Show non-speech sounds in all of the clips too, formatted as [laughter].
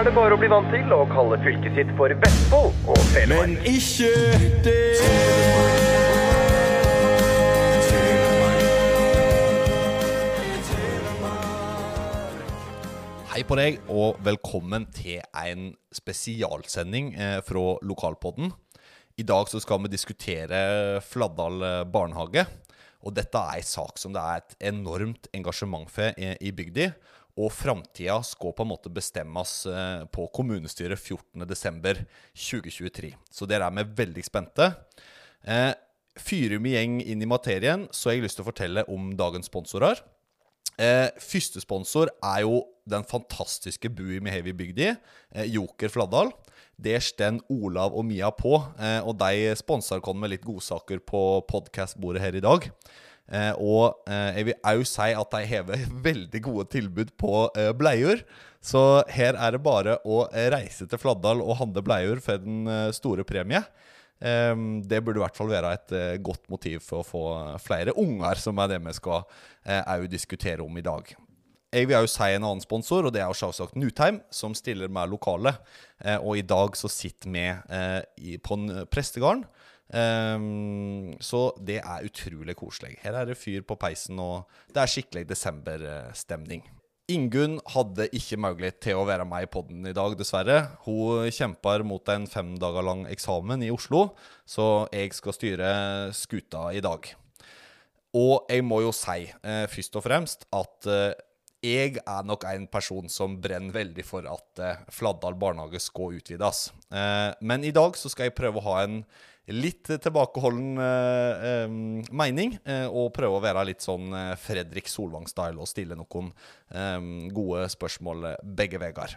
er det bare å bli vant til å kalle fylket sitt for Vestfold og Telemark. Men ikke det. Hei på deg, og velkommen til en spesialsending eh, fra Lokalpodden. I dag så skal vi diskutere Fladdal eh, barnehage. Og dette er en sak som det er et enormt engasjement for i, bygda. Og framtida skal på en måte bestemmes eh, på kommunestyret 14.12.2023. Så dere er med veldig spente. Eh, Fyrer vi gjeng inn i materien, så har jeg lyst til å fortelle om dagens sponsorer. Eh, første sponsor er jo den fantastiske bua vi har i bygda, eh, Joker Fladdal. Det står Olav og Mia på, og de sponser oss med litt godsaker på podkastbordet her i dag. Eh, og eh, jeg vil òg si at de har [laughs] veldig gode tilbud på eh, bleier. Så her er det bare å eh, reise til Fladdal og handle bleier for den eh, store premie. Ehm, det burde i hvert fall være et eh, godt motiv for å få flere unger, som er det vi skal òg diskutere om i dag. Jeg vil òg si en annen sponsor, og det er selvsagt Nutheim, som stiller med lokale. Og i dag så sitter vi på en prestegarden. Ehm, så det er utrolig koselig. Her er det fyr på peisen, og det er skikkelig desemberstemning. Ingunn hadde ikke mulighet til å være med i podden i dag, dessverre. Hun kjemper mot en fem dager lang eksamen i Oslo, så jeg skal styre skuta i dag. Og jeg må jo si, eh, først og fremst, at eh, jeg er nok en person som brenner veldig for at eh, Fladdal barnehage skal utvides. Eh, men i dag så skal jeg prøve å ha en litt tilbakeholden eh, eh, mening, eh, og prøve å være litt sånn eh, Fredrik Solvang-style og stille noen gode spørsmål eh, begge veier.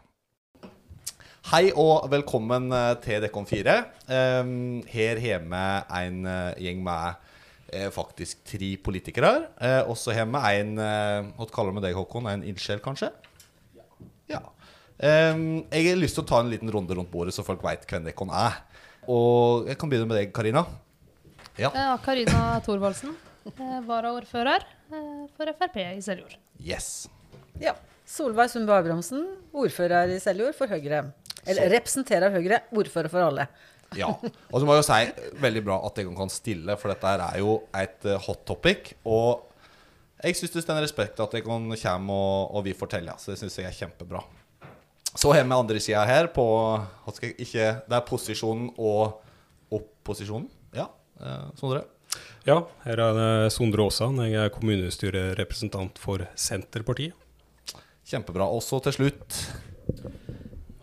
Hei og velkommen eh, til Dekon 4. Eh, her hjemme en eh, gjeng med faktisk tre politikere. Uh, og så har vi en Hva kaller vi deg, Håkon? En ildsjel, kanskje? Ja. Eh, jeg har lyst til å ta en liten runde rundt bordet, så folk veit hvem Dekon er. Og jeg kan begynne med deg, Karina. Ja. Ja, Karina Thorvaldsen, eh, varaordfører eh, for Frp i Seljord. Yes. Ja. Solveig Sundbø Abrahamsen, ordfører i Seljord for Høyre. Eller Så- representerer Høyre, ordfører for alle. [laughs] Ja. Og så må jeg jo si veldig bra at jeg kan stille, for dette her er jo et eh, hot topic. Og jeg syns det står respekt at jeg kan komme og, og vi forteller. Så det syns jeg er kjempebra. Så har vi andre sida her på skal jeg, ikke, Det er posisjonen og opposisjonen. Ja, eh, Sondre? Ja, her er det Sondre Aasan. Jeg er kommunestyrerepresentant for Senterpartiet. Kjempebra. Også til slutt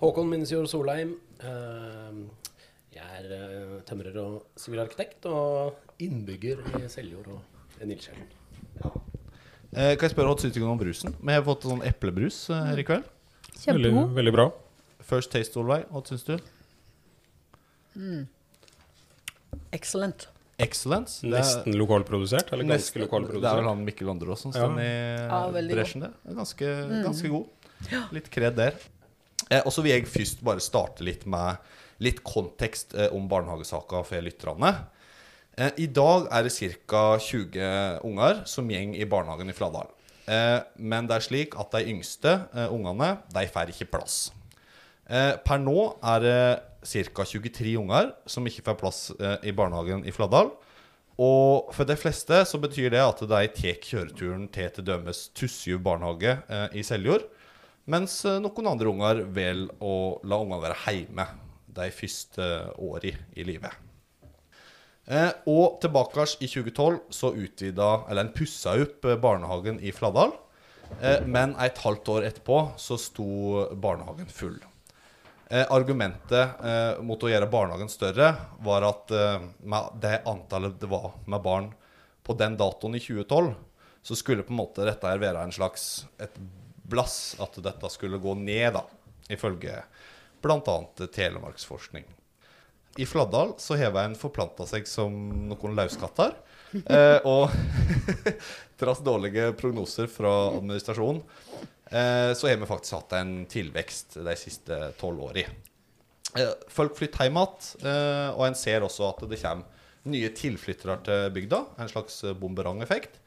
Håkon Minnesjord Solheim. Eh, Jeg er eh, tømrer og sivilarkitekt og innbygger i Seljord og Nilskjellen. ildsjel. eh, Kan jeg spørre hva syns du om brusen? Vi har fått sånn eplebrus her i kveld. Veldig, Kjempegod. veldig bra. First Taste, Solveig. Hva syns du? Excellent. Excellent. Er- Nesten lokalprodusert, eller ganske Nesten. Det er vel han Mikkel Andreas som Ja. står i Ja, bresjen der. Ganske, er Ganske, god. Litt kred der. Eh, og så vil jeg først bare starte litt med litt kontekst eh, om barnehagesaka for lytterne. Eh, I dag er det ca. 20 unger som gjeng i barnehagen i Fladdal. Eh, men det er slik at de yngste eh, ungene de får ikke plass. Eh, per nå er det ca. 23 unger som ikke får plass i barnehagen i Fladdal. Og for de fleste så betyr det at de tar kjøreturen til til dømes Tussjuv barnehage eh, i Seljord. Mens noen andre unger velger å la ungene være hjemme de første årene i livet. Eh, og tilbake i 2012 så utvida, eller en pussa opp eh, barnehagen i Fladdal. Eh, men et halvt år etterpå så sto barnehagen full. Eh, argumentet eh, mot å gjøre barnehagen større var at eh, med det antallet det var med barn på den datoen i 2012, så skulle på en måte dette her være en slags et blass at dette skulle gå ned, da, ifølge bl.a. Telemarksforskning. I Fladdal så har en forplanta seg som noen lauskatter. Eh, og [laughs] trass dårlige prognoser fra administrasjonen, eh, så har vi faktisk hatt en tilvekst de siste tolv årene. Eh, folk flytter hjem igjen, eh, og en ser også at det kommer nye tilflyttere til bygda. En slags bomberangeffekt.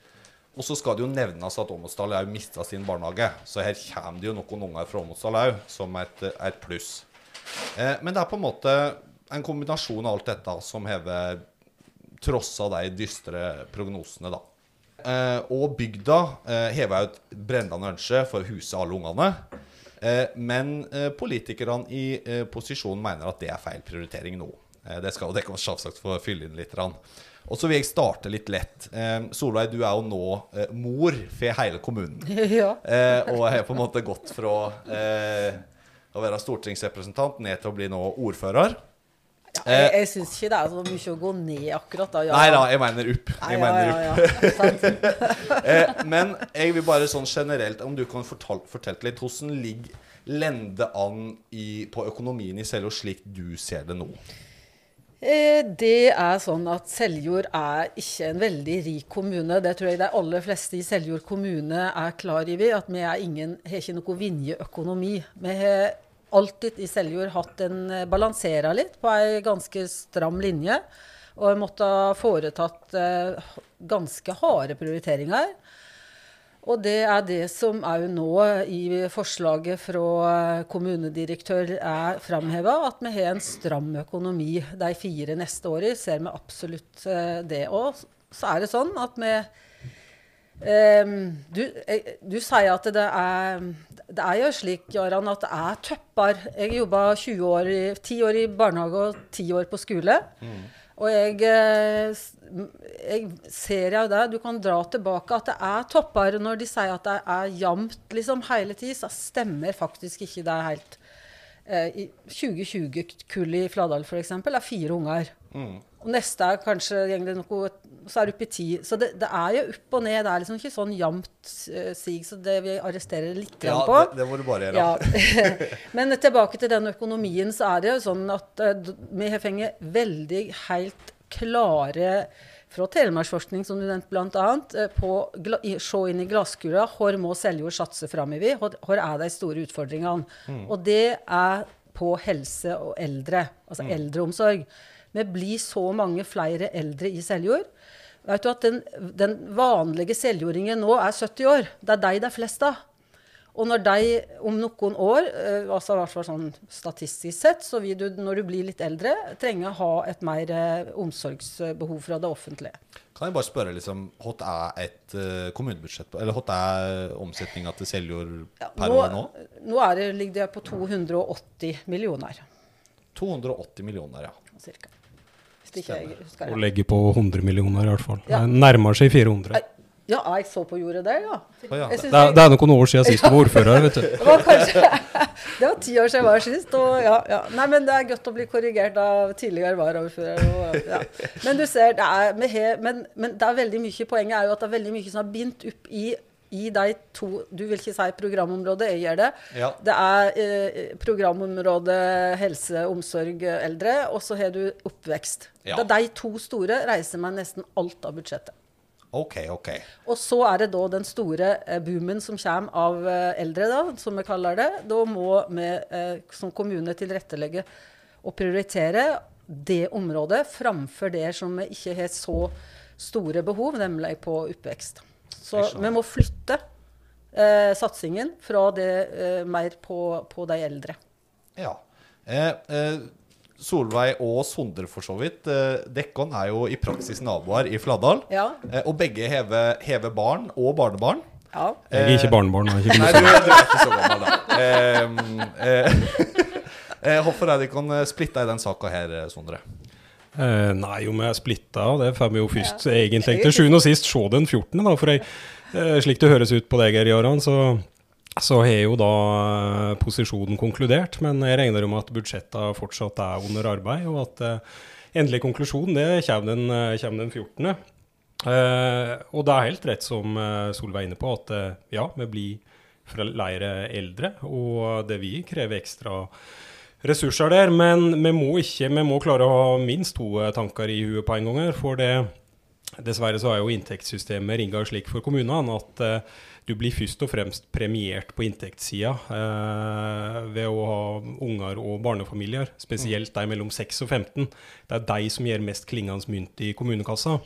og så skal det jo nevnes at Åmotsdal har mista sin barnehage. Så her kommer det jo noen unger fra Åmotsdal òg, som et, et pluss. Eh, men det er på en måte en kombinasjon av alt dette som hever trossa de dystre prognosene, da. Eh, og bygda eh, jo et brennende ønske for å huse alle ungene. Eh, men eh, politikerne i eh, posisjon mener at det er feil prioritering nå. Eh, det skal jo dere selvsagt få fylle inn litt. Og så vil jeg starte litt lett. Eh, Solveig, du er jo nå eh, mor for hele kommunen. [laughs] ja. Eh, og har på en måte gått fra eh, å være stortingsrepresentant ned til å bli nå ordfører. Jeg, jeg syns ikke det er så mye å gå ned akkurat da. Ja. Nei da, jeg mener opp. Jeg ja, mener opp. ja. [laughs] Eh, men jeg vil bare sånn generelt, om du kan fortelle, fortelle litt, hvordan ligger lende an i, på økonomien i Seljord slik du ser det nå? Eh, Det er sånn at Seljord er ikke en veldig rik kommune. Det tror jeg de aller fleste i Seljord kommune er klar over. At vi er ingen, har ikke noe vinjeøkonomi. Vi har alltid i Seljord hatt en eh, balansera litt på ei ganske stram linje. Og måtte ha foretatt eh, ganske harde prioriteringer. Og det er det som òg nå i forslaget fra kommunedirektør er framheva, at vi har en stram økonomi de fire neste årene. Ser vi absolutt eh, det. òg. så er det sånn at vi Ehm, du, eh, du sier at det er Det er jo slik, Jaran, at det er tøpper. Jeg jobba 20 år, i- 10 år i barnehage og 10 år på skole. Og jeg, eh, jeg ser jo det. Du kan dra tilbake at det er topper. Når de sier at det er jevnt liksom, hele tida. så stemmer faktisk ikke det helt. Eh, I 2020-kullet i Fladal f.eks. er fire unger. Og neste er kanskje går det noe, så er det oppe i ti. Så det, det er jo opp og ned. Det er liksom ikke sånn jevnt uh, sig, så det vil jeg arrestere litt Ja, på. det, det må du bare gjøre. Ja. [laughs] Men tilbake til den økonomien, så er det jo sånn at uh, vi har fått veldig helt klare fra Telemarksforskning, som du nevnte bl.a., på gla- se inn i glasskula hvor må Seljord satse framover, hvor, hvor er de store utfordringene. Og det er på helse og eldre, altså eldreomsorg. Vi blir så mange flere eldre i Seljord. Vet du at den, den vanlige seljordingen nå er 70 år. Det er de det er flest av. Og når de om noen år, eh, altså sånn statistisk sett, så vil du når du blir litt eldre, trenge å ha et mer eh, omsorgsbehov fra det offentlige. Kan jeg bare spørre liksom, hva er et eh, kommunebudsjett på, eller hva er omsetninga til Seljord Ja, per år nå? nå er det, ligger det på 280 millioner, 280 millioner, ja. cirka. Hvis ikke jeg husker Og legger legge på 100 millioner i hvert fall. Ja. Det nærmer seg 400. Ja, jeg så på jordet der, ja. Det er, det er noen år siden sist du var ordfører. vet du. Det var kanskje [laughs] Det var ti år siden jeg var sist. Og ja, ja. Nei, men det er godt å bli korrigert av tidligere varaordfører. Ja. Men du ser, det er, har- men, men det er veldig mye Poenget er jo at det er veldig mye som er bindt opp i, i de to Du vil ikke si programområdet, jeg gjør det. Ja. Det er eh, programområdet helse, omsorg, eldre, og så har du oppvekst. Ja. Det er de to store reiser meg nesten alt av budsjettet. OK, OK. Og så er det da den store eh, boomen som kommer av eh, eldre, da, som vi kaller det. Da må vi eh, som kommune tilrettelegge og prioritere det området framfor det som vi ikke har så store behov, nemlig på oppvekst. Så vi må flytte eh, satsingen fra det eh, mer på, på de eldre. Ja. Eh, eh, Solveig og Sondre, for så vidt. Eh, Dekkon er jo i praksis naboer i Fladdal. Ja. Eh, og begge hever, hever barn og barnebarn. ja. Jeg er ikke barnebarn. Jeg er ikke Nei, du, du er ikke så gammel, da. Eh, eh, [laughs] eh, hvorfor er dere splitta i den saka her, Sondre? Eh, nei, om jeg er splitta, det får vi jo først egentlig til sjuende og sist se den 14., da. For jeg, eh, slik det høres ut på deg, Geir Jaran, så, så har jo da eh, posisjonen konkludert. Men jeg regner med at budsjetta fortsatt er under arbeid, og at endelig konklusjon det kommer den, kommer den 14. Eh, og det er helt rett som Solveig er inne på, at ja, vi blir flere eldre, og det vil kreve ekstra ressurser der, men vi må, ikke, vi må klare å ha minst to eh, tanker i huet på en gang. her, For det, dessverre så er jo inntektssystemet rigga slik for kommunene at eh, du blir først og fremst premiert på inntektssida eh, ved å ha unger og barnefamilier, spesielt de mellom 6 og 15. Det er de som gjør mest klingende mynt i kommunekassa.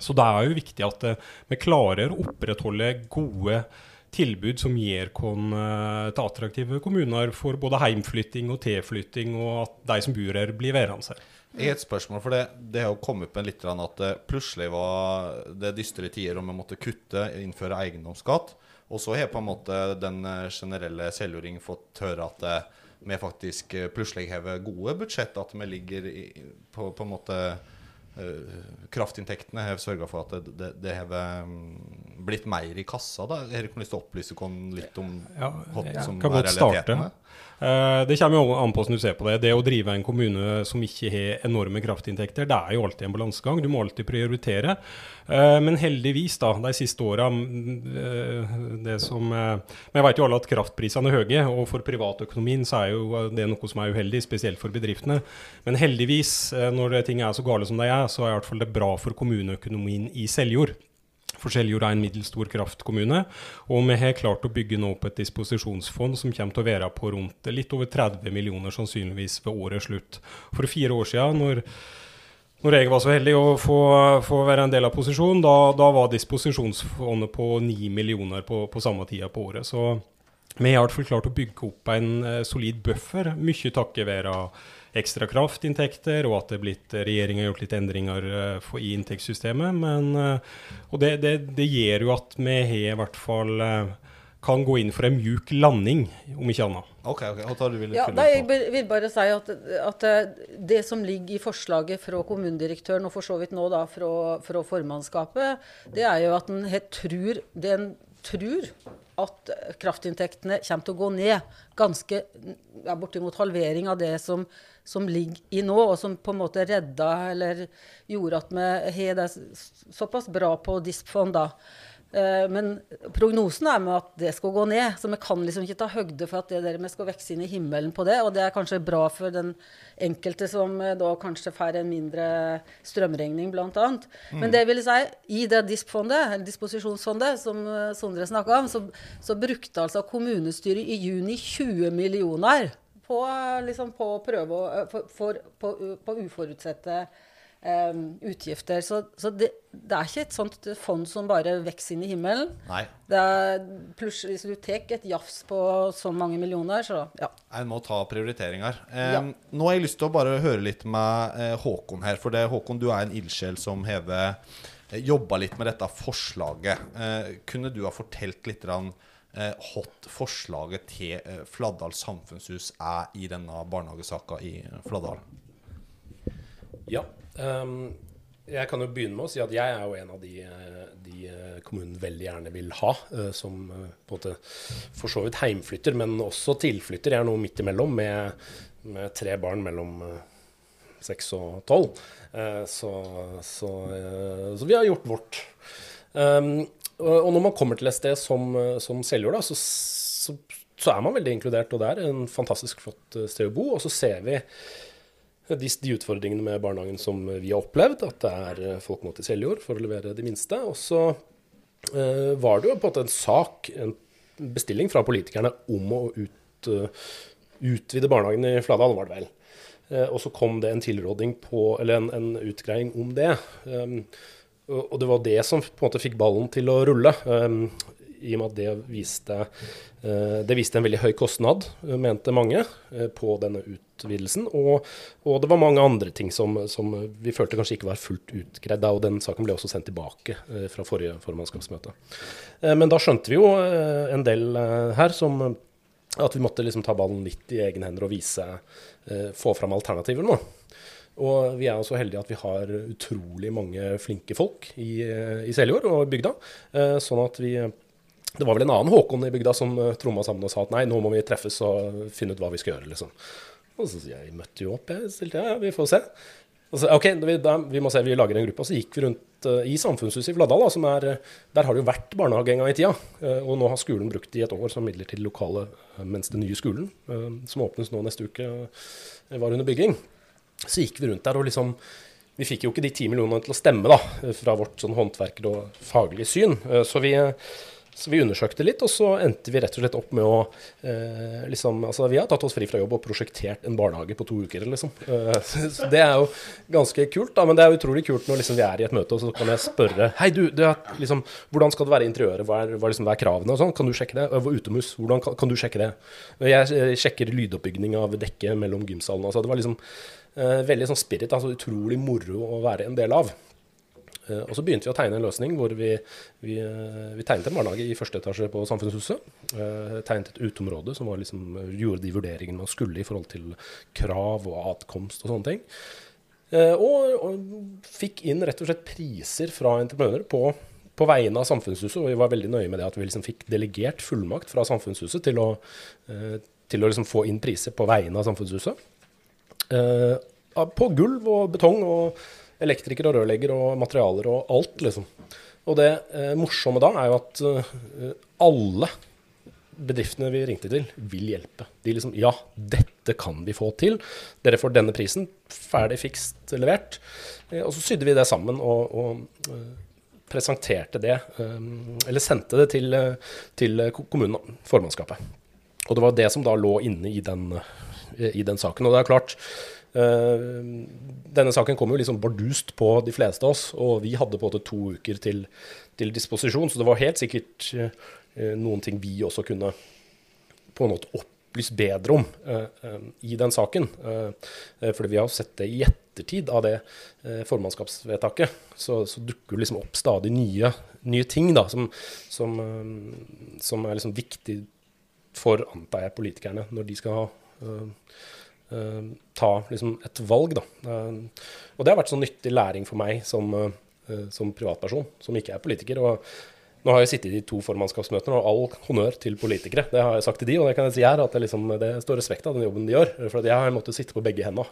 Så det er jo viktig at eh, vi klarer å opprettholde gode tilbud som oss eh, til attraktive kommuner for både heimflytting og tilflytting, og at de som bor her, blir værende her. Jeg har et spørsmål, for det, det har jo kommet opp en litt at det plutselig var det dystre tider om vi måtte kutte, innføre eiendomsskatt. Og så har på en måte den eh, generelle selvjording fått høre at eh, vi faktisk eh, plutselig har gode budsjett, at vi ligger på, på en måte eh, Kraftinntektene har sørga for at det, det, det har mm, blitt mer i kassa. da. Har dere lyst til å opplyse oss litt om Ja, hva som er realiteten realitetene? Eh, det kommer jo an på hvordan du ser på det. Det å drive en kommune som ikke har enorme kraftinntekter, det er jo alltid en balansegang. Du må alltid prioritere. Eh, men heldigvis, da, de siste åra det som eh, Men jeg vet jo alle at kraftprisene er høye, og for privatøkonomien så er jo det noe som er uheldig, spesielt for bedriftene. Men heldigvis, eh, når ting er så gale som de er, så er i hvert fall det bra for kommuneøkonomien i Seljord. For Seljord er en middels stor kraftkommune, og vi har klart å bygge nå opp et disposisjonsfond som kommer til å være på rundt litt over 30 millioner sannsynligvis ved årets slutt. For fire år siden, når, når jeg var så heldig å få, få være en del av posisjonen, da, da var disposisjonsfondet på 9 millioner på, på samme tida på året. Så vi har i hvert fall klart å bygge opp en eh, solid buffer, mye takket være ekstra kraftinntekter, og at det er blitt, regjeringen har gjort litt endringer eh, for, i inntektssystemet. Men, eh, og det, det, det gjør jo at vi har i hvert fall eh, kan gå inn for en mjuk landing, om ikke annet. OK, ok, hva tar du vil Ja, nei, jeg vil- bare si at, at eh, det som ligger i forslaget fra kommunedirektøren, og for så vidt nå da fra, fra formannskapet, det er jo at en helt tror, det en tror at kraftinntektene kommer til å gå ned. Ganske ja, bortimot halvering av det som, som ligger i nå, og som på en måte redda eller gjorde at vi har det såpass bra på DISP-fond da. Eh, Men prognosen er med at det skal gå ned, så vi kan liksom ikke ta høgde for at det der vi skal vokse inn i himmelen på det. Og det er kanskje bra for den enkelte som eh, da kanskje får en mindre strømregning, bl.a. Men det vil si, i det DISP-fondet, eller disposisjonsfondet, som eh, Sondre snakka om, så, så brukte altså kommunestyret i juni 20 millioner på, liksom på å prøve å for, for, på, på uforutsette Um, utgifter. Så, så det, det er ikke et sånt fond som bare vokser inn i himmelen. Nei. Det er plutselig, Hvis du tar et jafs på så mange millioner, så ja. En må ta prioriteringer. Um, Ja. Nå har jeg lyst til å bare høre litt med eh, Håkon her. For det, Håkon, du er en ildsjel som har eh, jobba litt med dette forslaget. Eh, kunne du ha fortalt litt grann, eh, hot forslaget til eh, Fladdal samfunnshus er i denne barnehagesaka i eh, Fladdal? Ja. Um, jeg kan jo begynne med å si at jeg er jo en av de, eh, de eh, kommunen veldig gjerne vil ha, eh, som eh, på en måte for så vidt heimflytter, men også tilflytter. Jeg er noe midt imellom med, med tre barn mellom eh, seks og tolv. Eh, Så, så, eh, så vi har gjort vårt. Um, og når man kommer til et sted som, som Seljord, så, så, så er man veldig inkludert. Og det er en fantastisk flott eh, sted å bo. Og så ser vi de, de utfordringene med barnehagen som vi har opplevd, at det er eh, folk må til Seljord for å levere de minste. Og så eh, var det jo på en måte en sak, en bestilling fra politikerne om å ut, eh, utvide barnehagen i Fladal, var det vel. Eh, og så kom det en tilråding på, eller en, en utgreiing om det. Um, og det var det som på en måte fikk ballen til å rulle. Um, I og med at det viste, eh, det viste en veldig høy kostnad, eh, mente mange, eh, på denne utvidelsen. Og, og det var mange andre ting som, som vi følte kanskje ikke var fullt utgreid. Og den saken ble også sendt tilbake fra forrige formannskapsmøte. Men da skjønte vi jo en del her som at vi måtte liksom ta ballen litt i egne hender og vise, få fram alternativer nå. Og vi er også heldige at vi har utrolig mange flinke folk i, eh, i Seljord og bygda. Eh, sånn at vi Det var vel en annen Håkon i bygda som eh, tromma sammen og sa at nei, nå må vi treffes og finne ut hva vi skal gjøre, liksom. Og så sier jeg, jeg møtte jo opp, jeg stilte ja, vi får se. Og så, ok, vi, da, vi må se, vi lager en gruppe. Og så gikk vi rundt uh, i samfunnshuset i Fladdal, som er, der har det jo vært barnehage en gang i tida. Uh, og nå har skolen brukt det i et år som midler til lokale, mens den nye skolen, uh, som åpnes nå neste uke, var under bygging. Så gikk vi rundt der og liksom Vi fikk jo ikke de ti millionene til å stemme, da, fra vårt sånn håndverker- og faglige syn. Eh, Så vi, Så vi undersøkte litt, og så endte vi rett og slett opp med å eh, liksom, altså Vi har tatt oss fri fra jobb og prosjektert en barnehage på to uker, liksom. Eh, [laughs] så det er jo ganske kult, da. Men det er utrolig kult når liksom, vi er i et møte, og så kan jeg spørre Hei, du, du er, liksom, hvordan skal det være i interiøret? Hva er, hva liksom, hva er kravene? og sånn? Kan du sjekke det? Utemus, hvordan kan, kan, du sjekke det? Jeg sjekker lydoppbygging av dekket mellom gymsalene. Altså, det var liksom veldig sånn spirit. altså Utrolig moro å være en del av. Eh, og så begynte vi å tegne en løsning hvor vi, vi, eh, vi tegnet en barnehage i første etasje på Samfunnshuset. Tegnet et uteområde som liksom, gjorde de vurderingene man skulle i forhold til krav og atkomst og sånne ting. Og, og, fikk inn rett og slett priser fra entreprenører på, på vegne av Samfunnshuset. Og vi var veldig nøye med det at vi liksom fikk delegert fullmakt fra Samfunnshuset til å, til å liksom få inn priser på vegne av Samfunnshuset. På gulv og betong og elektriker og rørlegger og materialer og alt, liksom. Og det eh, morsomme da er jo at eh, alle bedriftene vi ringte til, vil hjelpe. De liksom Ja, dette kan vi få til. Dere får denne prisen. Ferdig, fikst, levert. Eh, og så sydde vi det sammen og, og eh, presenterte det, eh, eller sendte det til, eh, til kommunen, formannskapet. Og det var det som da lå inne i den, i den saken. Og det er klart, Eh, denne saken kom jo liksom bardust på de fleste av oss, og vi hadde på en måte to uker til, til disposisjon, så det var helt sikkert uh, noen ting vi også kunne på en måte opplyst bedre om i den saken. fordi vi har sett det i ettertid av det formannskapsvedtaket, så, så dukker det liksom opp stadig nye, nye ting da, som, som, som er liksom viktig for, antar jeg, politikerne når de skal ha ta liksom, et valg. Da. Uh, og det har vært sånn nyttig læring for meg som, som, privatperson, som ikke er politiker. og nå har jeg sittet i to formannskapsmøter, og all honnør til politikere. Det har jeg sagt til de, og det kan jeg si her, at det, liksom, det står respekt av den jobben de gjør. For jeg har måttet sitte på begge hendene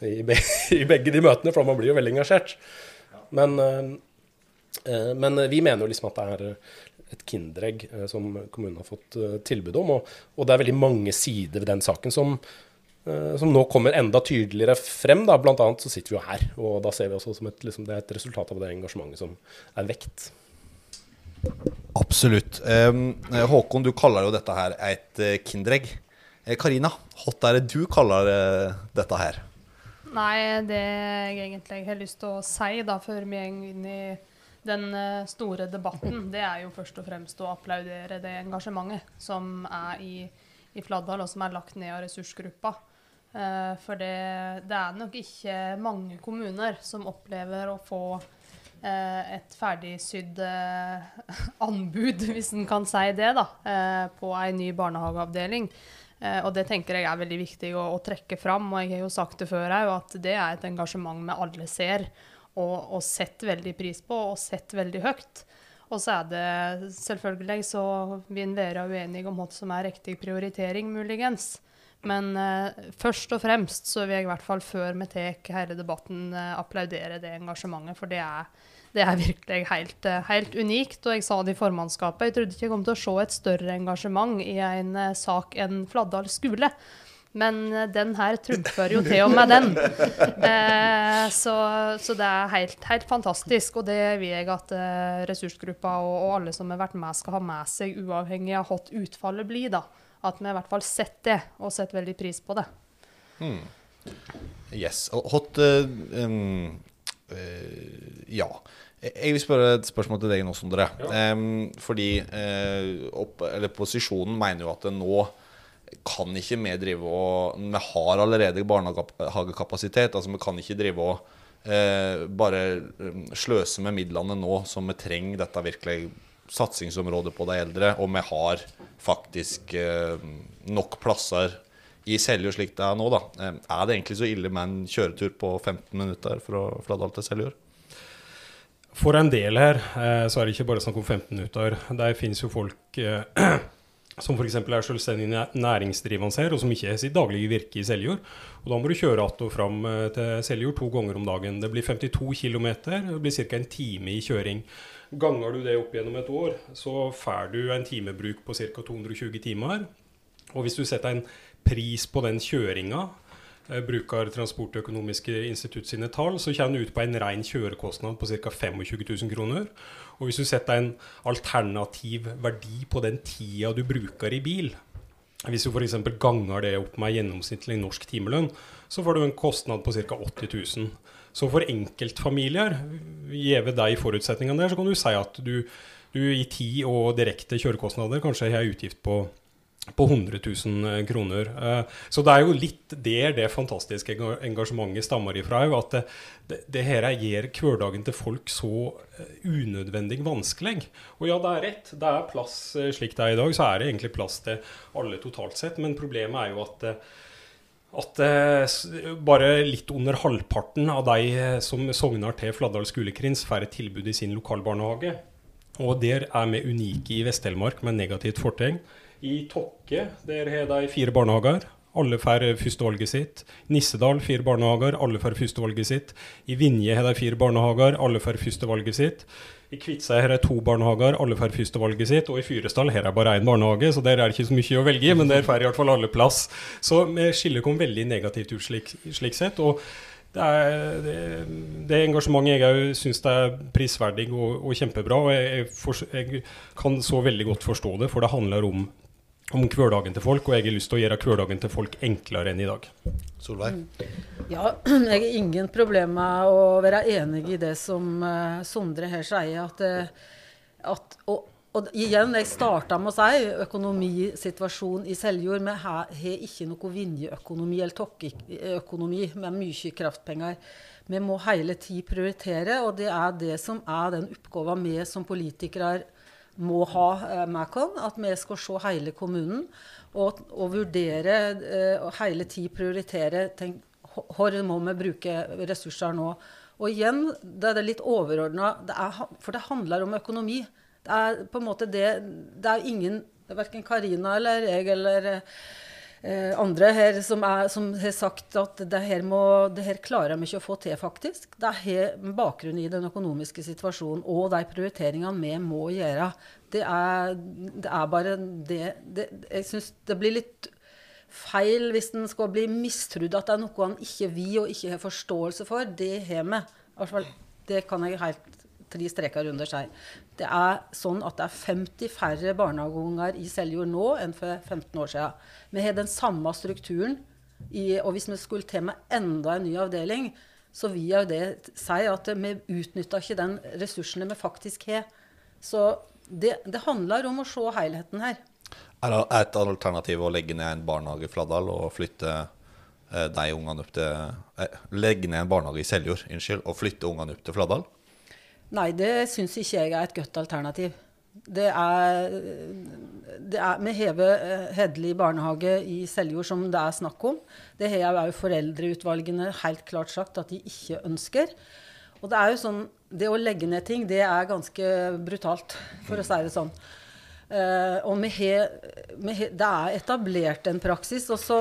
i, be [laughs] i, begge de møtene, for man blir jo veldig engasjert. Men, men vi mener jo liksom at det er et kinderegg som kommunen har fått tilbud om. Og, og, det er veldig mange sider ved den saken som, Eh, som nå kommer enda tydeligere frem. Da. Blant annet så sitter vi jo her, og da ser vi også som et, liksom, det er et resultat av det engasjementet som er vekt. Absolutt. Håkon, du kaller jo dette her et kinderegg. Eh, Karina, hva er det du kaller dette her? Nei, det jeg egentlig har lyst til å si da, før vi går inn i den uh, store debatten, det er jo først og fremst å applaudere det engasjementet som er i, i Fladdal, og som er lagt ned av ressursgruppa. Uh, for det, det, er nok ikke mange kommuner som opplever å få uh, et ferdigsydd [laughs] anbud, hvis en kan si det, da, på en ny barnehageavdeling. og det tenker jeg er veldig viktig å, å, trekke fram. Og jeg har jo sagt det før òg, at det er et engasjement vi alle ser og, og setter veldig pris på, og setter veldig høyt. Og så er det selvfølgelig så vil en være uenig om hva som er riktig prioritering, muligens. Men eh, først og fremst så vil jeg i hvert fall før vi tar hele debatten eh, applaudere det engasjementet. For det er, det er virkelig helt, uh, helt, unikt. Og jeg sa det i formannskapet, jeg trodde ikke jeg kom til å se et større engasjement i en sak enn Fladdal skole. Men den her trumfer jo til og med den. [laughs] Så, så, det er helt, helt, fantastisk. Og det vil jeg at ressursgruppa og, og, alle som har vært med, skal ha med seg, uavhengig av hva utfallet blir. da at vi i hvert fall setter det, og setter veldig pris på det. Mm. Yes. Hot uh, um, uh, Ja. Jeg vil spørre et spørsmål til deg nå, Sondre. Ja. Um, fordi uh, opp, posisjonen mener jo at det nå kan ikke vi drive og Vi har allerede barnehagekapasitet. altså Vi kan ikke drive og eh, bare sløse med midlene nå som vi trenger dette virkelig satsingsområdet på de eldre, og vi har faktisk eh, nok plasser i Seljord slik det er nå, da. Eh, er det egentlig så ille med en kjøretur på 15 minutter fra Fladdal til Seljord? For en del her eh, så er det ikke bare snakk om 15 minutter. Der finnes jo folk eh, [clears throat] som f.eks. er selvstendig næringsdrivende her, og som ikke har sitt daglige virke i Seljord. Og Da må du kjøre att og fram eh, til Seljord to ganger om dagen. Det blir 52 km, det blir ca. en time i kjøring. Ganger du det opp gjennom et år, så får du en timebruk på ca. 220 timer. Og hvis du setter en pris på den kjøringa, eh, bruker Transportøkonomiske institutt sine tall, så kommer du ut på en ren kjørekostnad på ca. 25 000 kroner. Og hvis du setter en alternativ verdi på den tida du bruker i bil, hvis du f.eks. ganger det opp med gjennomsnittlig norsk timelønn, så får du en kostnad på ca. 80 000. Så for enkeltfamilier, gitt deg forutsetningene der, så kan du si at du, du i tid og direkte kjørekostnader kanskje har utgift på, på 100 000 kroner. Eh, Så det er jo litt der det fantastiske engasjementet stammer ifra. At det, det, det her gjør hverdagen til folk så eh, unødvendig vanskelig. Og ja, det er rett. Det er plass eh, slik det er i dag, så er det egentlig plass til alle totalt sett. Men problemet er jo at eh, at eh, bare litt under halvparten av de eh, som sogner til Fladdal skolekrins, får et tilbud i sin lokalbarnehage. Og der er vi unike i Vest-Telemark med negativt fortegn. I Tokke der har de fire barnehager. Alle får eh, førstevalget sitt. Nissedal fire barnehager. Alle får førstevalget sitt. I Vinje har de fire barnehager. Alle får førstevalget sitt. I Kviteseid har de to barnehager. Alle får førstevalget sitt. Og i Fyresdal her er bare én barnehage, så der er det ikke så mye å velge i. Men der får i hvert fall alle plass. Så vi skiller oss veldig negativt ut slik, slik sett. og det, er, det, det engasjementet jeg òg syns er prisverdig og, og kjempebra. og jeg, jeg, for, jeg kan så veldig godt forstå det, for det handler om, om hverdagen til folk. Og jeg har lyst til å gjøre hverdagen til folk enklere enn i dag. Solveig? Ja, [clears throat] jeg har ingen problemer med å være enig i det som eh, Sondre her sier. At, eh, at, og, og igjen, jeg starta med å si økonomisituasjonen i Seljord. Vi har har ikke noe Vinje-økonomi eller tokkeøkonomi med mye kraftpenger. Vi må hele tida prioritere, og det er det som er den oppgaven vi som politikere må ha eh, oss. At vi skal se hele kommunen og, og vurdere eh, og hele tid prioritere tenk, hvor må vi bruke ressurser nå. Og igjen, det er litt overordna, for det handler om økonomi. Det er på en måte det Det er ingen, verken Karina eller jeg eller eh, andre her som, er, som har sagt at det her, må, det her klarer vi ikke å få til, faktisk. Det har bakgrunn i den økonomiske situasjonen og de prioriteringene vi må gjøre. Det er, det er bare det, det Jeg syns det blir litt feil hvis en skal bli mistrodd at det er noe han ikke vil og ikke har forståelse for. Det har vi. Det kan jeg helt tre streker under si. Det er sånn at det er 50 færre barnehageunger i Seljord nå enn for 15 år siden. Vi har den samme strukturen. I, og hvis vi skulle til med enda en ny avdeling, så vil jo det si at vi utnytta ikke den ressursene vi faktisk har. Så det, det handler om å se helheten her. Er et alternativ å legge ned en barnehage i Fladdal og flytte eh, de ungene opp til eh, Legge ned en barnehage i Seljord, unnskyld, og flytte ungene opp til Fladdal? Nei, det syns ikke jeg er et godt alternativ. Det er, det er Vi hever eh, Hedli barnehage i Seljord, som det er snakk om. Det har jo foreldreutvalgene helt klart sagt at de ikke ønsker. Og det er jo sånn, det å legge ned ting, det er ganske brutalt, for å si det sånn. Uh, og vi har, det er etablert en praksis, og så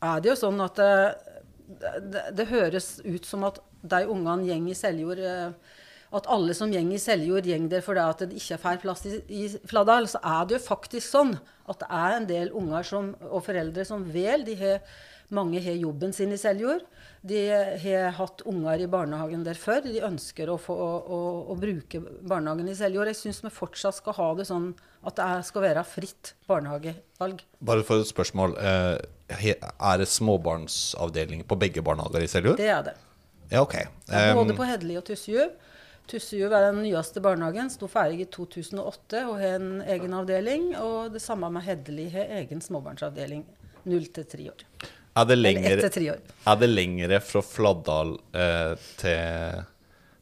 er det jo sånn at det, det, det høres ut som at de ungene går i Seljord eh, at alle som gjeng i Seljord, gjeng der fordi at det ikke er fair plass i, i Fladdal, så er det jo faktisk sånn at det er en del unger som, og foreldre som vel de har, Mange har jobben sin i Seljord. De har hatt unger i barnehagen der før. De ønsker å, få, å, å, å bruke barnehagen i Seljord. Jeg syns vi fortsatt skal ha det sånn at det skal være fritt barnehagevalg. Bare for et spørsmål. eh, Er det småbarnsavdeling på begge barnehager i Seljord? Det er det. Ja, OK. Um, både på Hedli og Tussjuv. Tussjuv er den nyeste barnehagen, sto ferdig i 2008 og har en egen avdeling. Og det samme med Hedli har egen småbarnsavdeling. 0 til 3 år. er, det lengre, 1 til 3 år. er det lengre fra Fladdal eh, til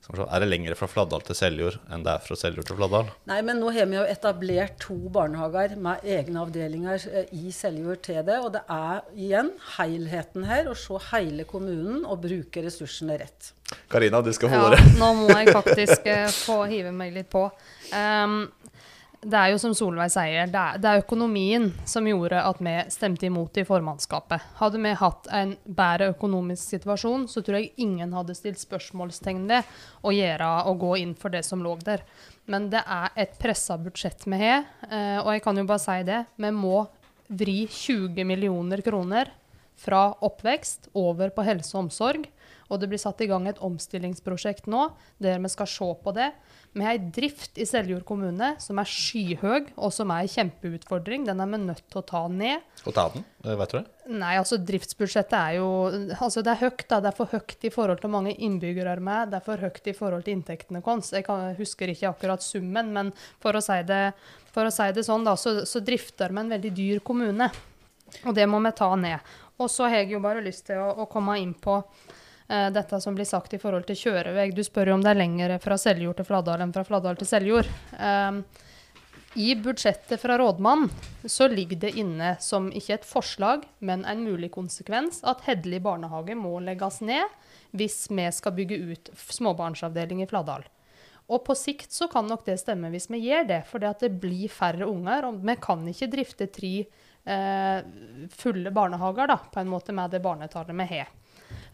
Er det lengre fra Fladdal til Seljord enn det er fra Seljord til Fladdal? Nei, men nå har vi jo etablert to barnehager med egne avdelinger eh, i Seljord til det. Og det er igjen helheten her, å se hele kommunen og bruke ressursene rett. Karina, du skal holde Ja, ordet. nå må jeg faktisk eh, få hive meg litt på. Um, det er jo som Solveig sier, det er, det er økonomien som gjorde at vi stemte imot i formannskapet. Hadde vi hatt en bedre økonomisk situasjon, så tror jeg ingen hadde stilt spørsmålstegn ved å gjøre og gå inn for det som lå der. Men det er et pressa budsjett vi har, eh, og jeg kan jo bare si det. Vi må vri 20 millioner kroner fra oppvekst over på helse og omsorg. Og det blir satt i gang et omstillingsprosjekt nå der vi skal se på det. Vi har ei drift i Seljord kommune som er skyhøy, og som er en kjempeutfordring. Den er vi nødt til å ta ned. Og ta den, eh, vet du det? Nei, altså driftsbudsjettet er jo Altså det er høyt, da. Det er for høyt i forhold til mange innbyggere med. Det er for høyt i forhold til inntektene våre. Jeg kan, husker ikke akkurat summen, men for å si det, for å si det sånn, da, så, så drifter vi en veldig dyr kommune. Og det må vi ta ned. Og så har jeg jo bare lyst til å, å komme inn på dette som blir sagt i forhold til kjørevei. Du spør jo om det er lengre fra Seljord til Fladdal enn fra Fladdal til Seljord. Um, i budsjettet fra rådmannen så ligger det inne som ikke et forslag, men en mulig konsekvens at Hedli barnehage må legges ned hvis vi skal bygge ut småbarnsavdeling i Fladdal. Og på sikt så kan nok det stemme hvis vi gjør det, for det blir færre unger. Og vi kan ikke drifte tre eh, fulle barnehager da, på en måte med det barnetallet vi har.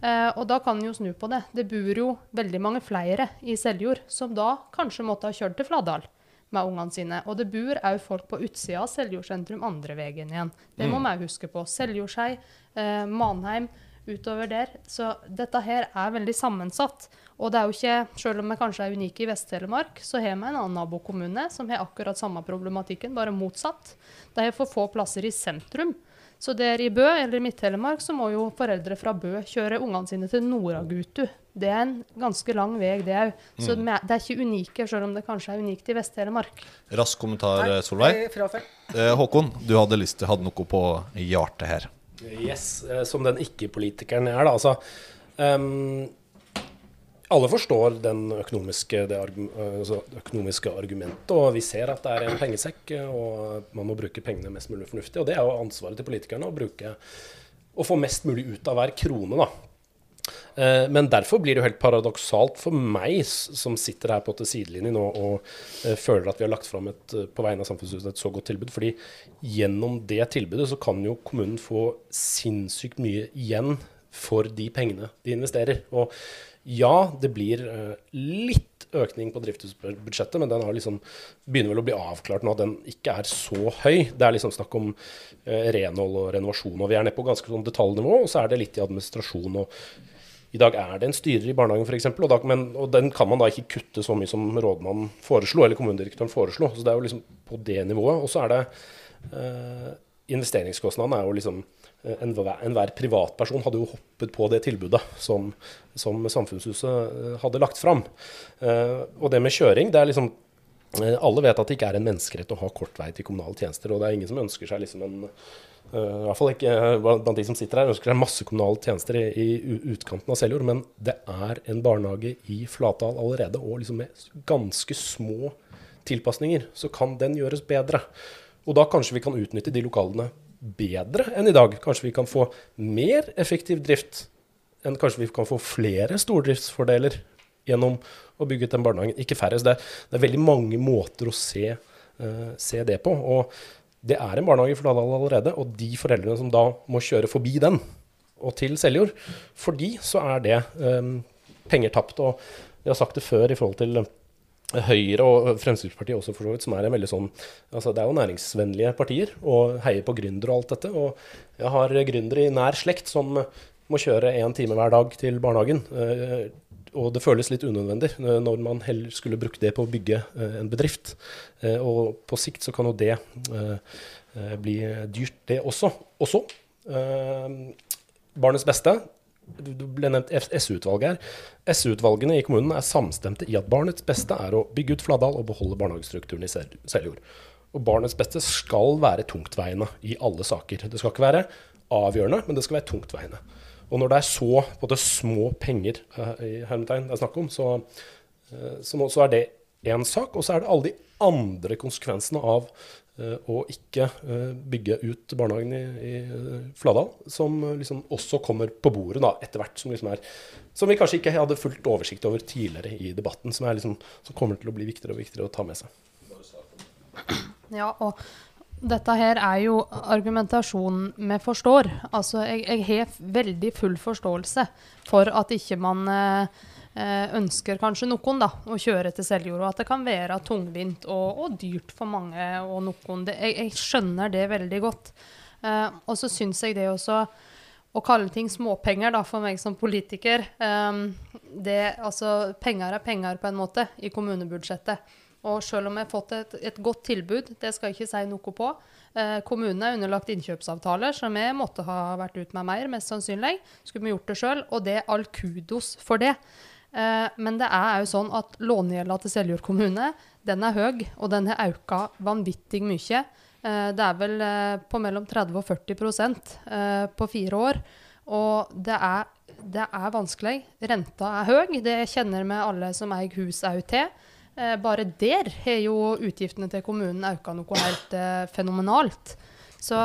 Eh, og da kan en jo snu på det. Det bor jo veldig mange flere i Seljord som da kanskje måtte ha kjørt til Fladdal med ungene sine. Og det bor òg folk på utsida av Seljord sentrum andre veien igjen. Det må vi òg huske på. Seljordskei, eh, Manheim, utover der. Så dette her er veldig sammensatt. Og det er jo ikke, selv om vi kanskje er unike i Vest-Telemark, så har vi en annen nabokommune som har akkurat samme problematikken, bare motsatt. De har for få plasser i sentrum. Så der i Bø eller i Midt-Telemark så må jo foreldre fra Bø kjøre ungene sine til Noragutu. Det er en ganske lang vei, det òg. Så Mm. det er ikke unike, selv om det kanskje er unikt i Vest-Telemark. Rask kommentar, Nei, Solveig. Eh, frafall. Eh, Håkon, du hadde, lyst til, hadde noe på hjertet her. Yes, eh, som den ikke-politikeren jeg er, da. Altså, ehm, alle forstår økonomiske, det altså økonomiske argumentet, og vi ser at det er en pengesekk, og man må bruke pengene mest mulig fornuftig. Og det er jo ansvaret til politikerne å bruke å få mest mulig ut av hver krone, da. Eh, Men derfor blir det jo helt paradoksalt for meg, som sitter her på til sidelinjen og, og eh, føler at vi har lagt fram et, eh, på vegne av samfunnshuset et så godt tilbud. fordi gjennom det tilbudet så kan jo kommunen få sinnssykt mye igjen for de pengene de investerer. Og ja, det blir eh, litt økning på driftsbudsjettet, men den liksom, begynner vel å bli avklart nå at den ikke er så høy. Det er liksom snakk om eh, renhold og renovasjon, og vi er nede på ganske sånn detaljnivå, og så er det litt i administrasjon. og i dag er det en styrer i barnehagen f.eks., og, og den kan man da ikke kutte så mye som rådmannen foreslo, eller kommunedirektøren foreslo. Så det er jo liksom på det nivået. Og så er det eh, Investeringskostnadene er jo liksom Enhver, enhver privatperson hadde jo hoppet på det tilbudet som, som Samfunnshuset eh, hadde lagt fram. Eh, og det med kjøring, det er liksom eh, Alle vet at det ikke er en menneskerett å ha kort vei til kommunale tjenester, og det er ingen som ønsker seg liksom en Eh, I hvert fall ikke eh, blant de som sitter her, ønsker seg masse kommunale tjenester i, i utkanten av Seljord. Men det er en barnehage i Flatdal allerede, og liksom med ganske små tilpasninger så kan den gjøres bedre. Og da kanskje vi kan utnytte de lokalene bedre enn i dag. Kanskje vi kan få mer effektiv drift enn kanskje vi kan få flere stordriftsfordeler gjennom å bygge ut den barnehagen. Ikke færre. Så det er, det er veldig mange måter å se, uh, se det på. Og det er en barnehage i Flatdal allerede, og de foreldrene som da må kjøre forbi den og til Seljord, for de så er det um, penger tapt. Og vi har sagt det før i forhold til Høyre og Fremskrittspartiet også, for så vidt, som er en veldig sånn altså Det er jo næringsvennlige partier og heier på gründere og alt dette. Og jeg har gründere i nær slekt som må kjøre én time hver dag til barnehagen. eh, Og det føles litt unødvendig eh, når man heller skulle brukt det på å bygge eh, en bedrift. Og på sikt så kan jo det bli dyrt, det også. Også Barnets beste. Du ble nevnt SU-utvalget her. SU-utvalgene i kommunen er samstemte i at barnets beste er å bygge ut Fladdal og beholde barnehagestrukturen i Seljord. Og barnets beste skal være tungtveiende i alle saker. Det skal ikke være avgjørende, men det skal være tungtveiende. Og når det er så både små penger uh, i hermetegn det er snakk om, så, uh, så, så er det én sak. Og så er det alle de andre konsekvensene av eh, å ikke eh, bygge ut barnehagen i, i eh, Fladal, som liksom også kommer på bordet da, etter hvert. Som, liksom er, som vi kanskje ikke hadde fullt oversikt over tidligere i debatten. Som, liksom, som kommer til å bli viktigere og viktigere å ta med seg. Ja, og dette her er jo argumentasjonen vi forstår. Altså, jeg, jeg har veldig full forståelse for at ikke man eh, ønsker kanskje noen da, å kjøre til Seljord, og at det kan være tungvint og, og dyrt for mange og noen. Det, jeg, jeg skjønner det veldig godt. Eh, og så syns jeg det også å kalle ting småpenger da, for meg som politiker eh, det, altså, Penger er penger, på en måte, i kommunebudsjettet. Og selv om jeg har fått et, et godt tilbud, det skal jeg ikke si noe på. Eh, kommunen er underlagt innkjøpsavtaler, så vi måtte ha vært ut med mer, mest sannsynlig. Skulle vi gjort det sjøl, og det er all kudos for det. Eh, men det er jo sånn at lånegjelda til Seljord kommune den er høy, og den har økt vanvittig mye. Eh, det er vel eh, på mellom 30 og 40 eh, på fire år. Og det er, det er, vanskelig. Renta er høy. Det kjenner vi alle som eier hus òg til. bare der har jo utgiftene til kommunen økt noe helt fenomenalt. Så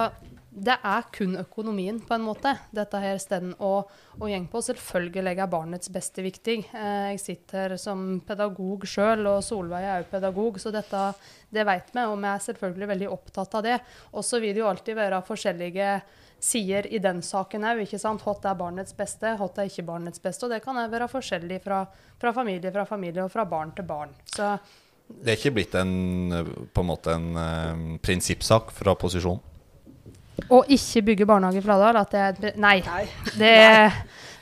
det er kun økonomien, på en måte, dette her stedet å, å gjeng på. Selvfølgelig er barnets beste viktig. Eh, jeg sitter som pedagog sjøl, og Solveig er òg pedagog, så dette det vet vi, og vi er selvfølgelig veldig opptatt av det. Og så vil det jo alltid være forskjellige sider i den saken òg. Hva er barnets beste, hva er ikke barnets beste? Og det kan òg være forskjellig fra, fra, familie fra familie og fra barn til barn. Så det er ikke blitt en, på en måte en uh, prinsippsak fra posisjonen? Å ikke bygge barnehage i Fladal, at det er Nei. Det,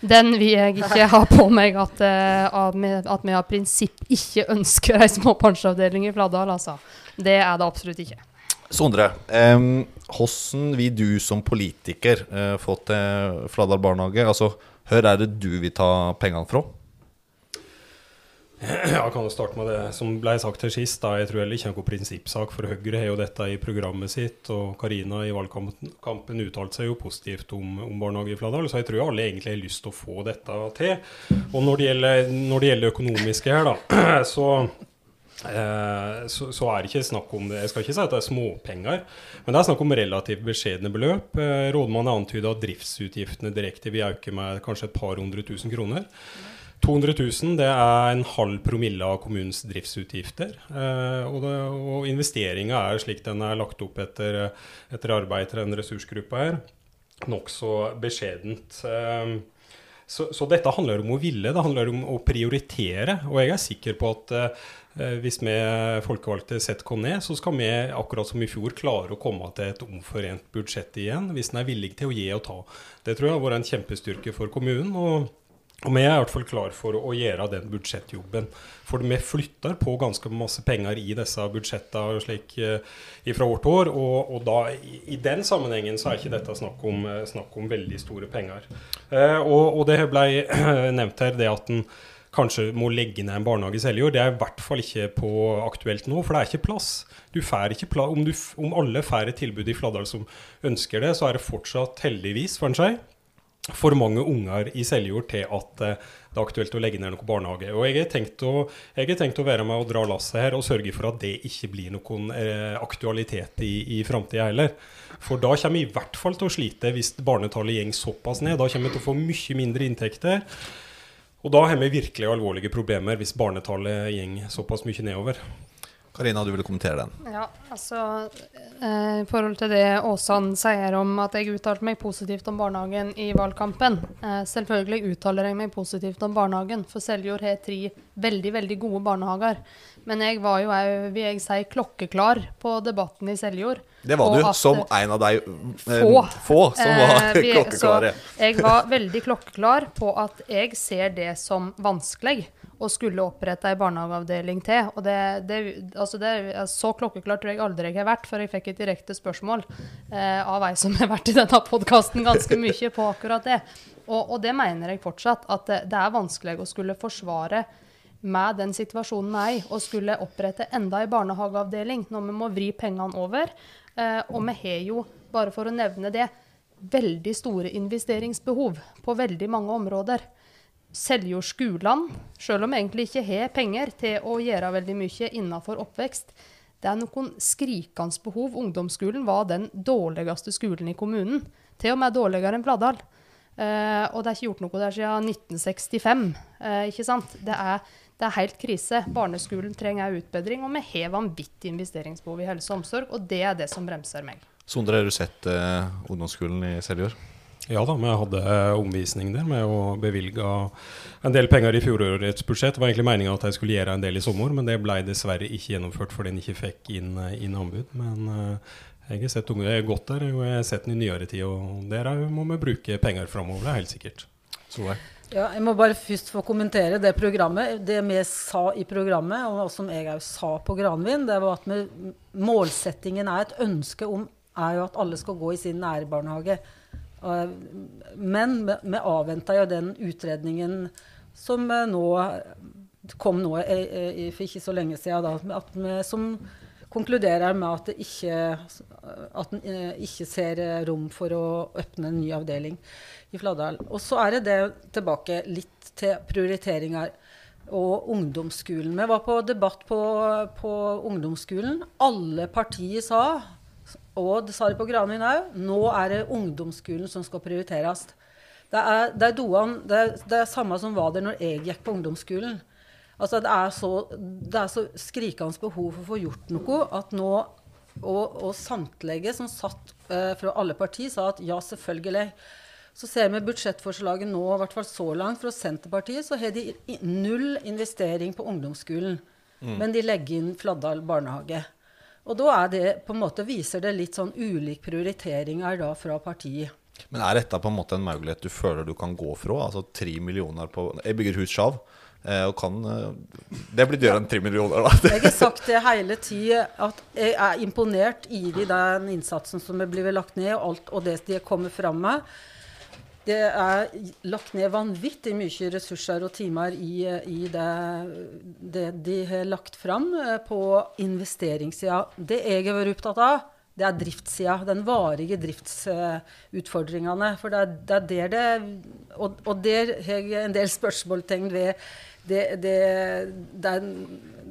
den vil jeg ikke ha på meg, at, uh, at vi av prinsipp ikke ønsker ei småbarnsavdeling i Fladal, altså. Det er det absolutt ikke. Sondre, um, hvordan vil du som politiker uh, få til Fladal barnehage? Altså, hvor er det du vil ta pengene fra? [clears throat] Jeg kan starte med det som ble sagt her sist. Da. Jeg tror heller ikke noen prinsippsak, for Høyre har jo dette i programmet sitt. Og Karina i valgkampen uttalte seg jo positivt om, om barnehage i Fladal, så jeg tror alle egentlig har lyst til å få dette til. Og når det gjelder, når det gjelder økonomiske her, da, [clears throat] så Eh, så, så, er det ikke snakk om det. Jeg skal ikke si at det er småpenger, men det er snakk om relativt beskjedne beløp. Eh, Rådmannen antyder at driftsutgiftene direkte vil øke med kanskje et par hundre tusen kroner. 200 000 det er en halv promille av kommunens driftsutgifter. Eh, og, det, og investeringa er slik den er lagt opp etter, etter arbeid til den ressursgruppa her, nokså beskjedent. Eh, så, så, dette handler om å ville, det handler om å prioritere. Og jeg er sikker på at eh, hvis vi folkevalgte setter oss ned, så skal vi akkurat som i fjor klare å komme til et omforent budsjett igjen, hvis en er villig til å gi og ta. Det tror jeg har vært en kjempestyrke for kommunen. og og vi er i hvert fall klar for å gjøre den budsjettjobben. For vi flytter på ganske masse penger i disse budsjettene eh, fra vårt år. Og, og da, i, den sammenhengen så er ikke dette snakk om, eh, snakk om veldig store penger. Eh, og, og, det ble [clears throat] nevnt her det at en kanskje må legge ned en barnehage i Seljord. Det er i hvert fall ikke på aktuelt nå, for det er ikke plass. Du ikke plass. Om, du, om, alle får et tilbud i Fladdal som ønsker det, så er det fortsatt heldigvis for en seg for mange unger i Seljord til at eh, det er aktuelt å legge ned noen barnehage. Og jeg har tenkt å, tenkt å være med og dra lasset her og sørge for at det ikke blir noen eh, aktualitet i, i framtida heller. For da kommer vi i hvert fall til å slite hvis barnetallet går såpass ned. Da kommer vi til å få mye mindre inntekter. Og da har vi virkelig alvorlige problemer hvis barnetallet går såpass mye nedover. Karina, du ville kommentere den? Ja, altså eh, I forhold til det Åsan sier om at jeg uttalte meg positivt om barnehagen i valgkampen. Eh, selvfølgelig uttaler jeg meg positivt om barnehagen, for Seljord har tre veldig, veldig gode barnehager. Men jeg var jo òg, vil jeg si, klokkeklar på debatten i Seljord. Det var du, som en av de eh, få, få som var [laughs] klokkeklare. Så jeg var veldig klokkeklar på at jeg ser det som vanskelig og skulle opprette ei barnehageavdeling til. Og det, det, altså det, Så klokkeklart tror jeg aldri jeg har vært, for jeg fikk et direkte spørsmål eh, av ei som har vært i denne podkasten ganske mye på akkurat det. Og, og, det mener jeg fortsatt, at det, er vanskelig å skulle forsvare med den situasjonen vi er i, og skulle opprette enda ei barnehageavdeling når vi må vri pengene over. Eh, og vi har jo, bare for å nevne det, veldig store investeringsbehov på veldig mange områder. Seljord skolene, selv om vi egentlig ikke har penger til å gjøre veldig mye innenfor oppvekst. Det er noen skrikende behov. Ungdomsskolen var den dårligste skolen i kommunen. Til og med dårligere enn Fladdal. Eh, og det er ikke gjort noe der siden 1965. Uh, eh, ikke sant? Det er, det er, helt krise. Barneskolen trenger utbedring, og vi har vanvittig investeringsbehov i helse og omsorg. Og det er det som bremser meg. Sondre, har du sett eh, ungdomsskolen i Seljord? Ja da, vi hadde omvisning der med å bevilge en del penger i fjorårets budsjett. Det var egentlig meninga at jeg skulle gjøre en del i sommer, men det ble dessverre ikke gjennomført fordi en ikke fikk inn, inn, anbud. Men Jeg har sett unge godt der, og jeg har sett den i nyere tid. Og der er- må vi bruke penger framover, det er helt sikkert. Jeg. Ja, jeg må bare først få kommentere det programmet. Det vi sa i programmet, og som jeg òg sa på Granvin, det var at vi, målsettingen er et ønske om er jo at alle skal gå i sin nærbarnehage. Men vi- avventa jo den utredningen som eh, nå kom nå eh, eh, for ikke så lenge siden, da, vi, som konkluderer med at det ikke, ikke ser rom for å åpne en ny avdeling i Fladdal. Og så er det det tilbake litt til prioriteringer og ungdomsskolen. Vi var på debatt på, på ungdomsskolen. Alle partier sa, og det sa de på Granvin òg, nå er det ungdomsskolen som skal prioriteres. Det er, det er, doan, det er, det er samme som var der når jeg gikk på ungdomsskolen. Altså det, er så, det er så skrikende behov for å få gjort noe at nå Og, og samtlige som satt eh, fra alle partier, sa at ja, selvfølgelig. Så ser vi budsjettforslaget nå, i hvert fall så langt, fra Senterpartiet, så har de null investering på ungdomsskolen. Men de legger inn Fladdal barnehage. Og da er det, på en måte, viser det litt sånn ulik prioriteringer da fra partiet. Men er dette på en måte en mulighet du føler du kan gå fra? Altså tre millioner på Jeg bygger hus sjav. eh, og kan eh, Det blir dyrere enn tre millioner, da. Jeg har sagt det hele tida, at jeg er imponert i den innsatsen som er blitt lagt ned, og alt og det de har kommet fram med. Det er lagt ned vanvittig mye ressurser og timer i, i det, det de har lagt fram eh, på investeringssida. Det jeg har vært opptatt av, det er driftssida. Den varige driftsutfordringene. For det er, det er der det Og, og der har jeg en del spørsmålstegn ved det, det, det er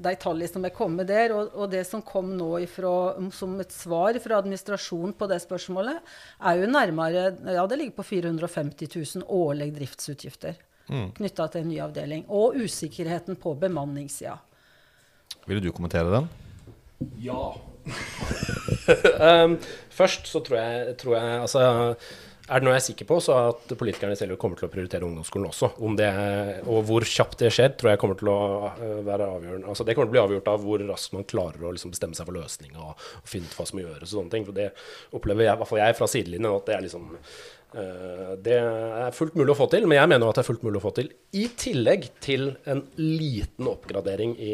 de tallene som er kommet der, og, og det som kom nå ifra, som et svar fra administrasjonen på det spørsmålet, er jo nærmere Ja, det ligger på 450 000 årlige driftsutgifter Mm. knytta til en ny avdeling. Og usikkerheten på bemanningssida. Vil du kommentere den? Ja. [laughs] um, først så tror jeg, tror jeg altså, Er det noe jeg er sikker på, så at politikerne selv kommer til å prioritere ungdomsskolen også. Det, og hvor kjapt det skjer, tror jeg kommer til å uh, være avgjørende. Altså, det kommer til å bli avgjort av hvor raskt man klarer å liksom, bestemme seg for løsninga og, og finne ut hva som må gjøres og sånne ting. For det opplever jeg, i hvert fall jeg fra sidelinjen, at det er liksom det er fullt mulig å få til, men jeg mener at det er fullt mulig å få til. I tillegg til en liten oppgradering i,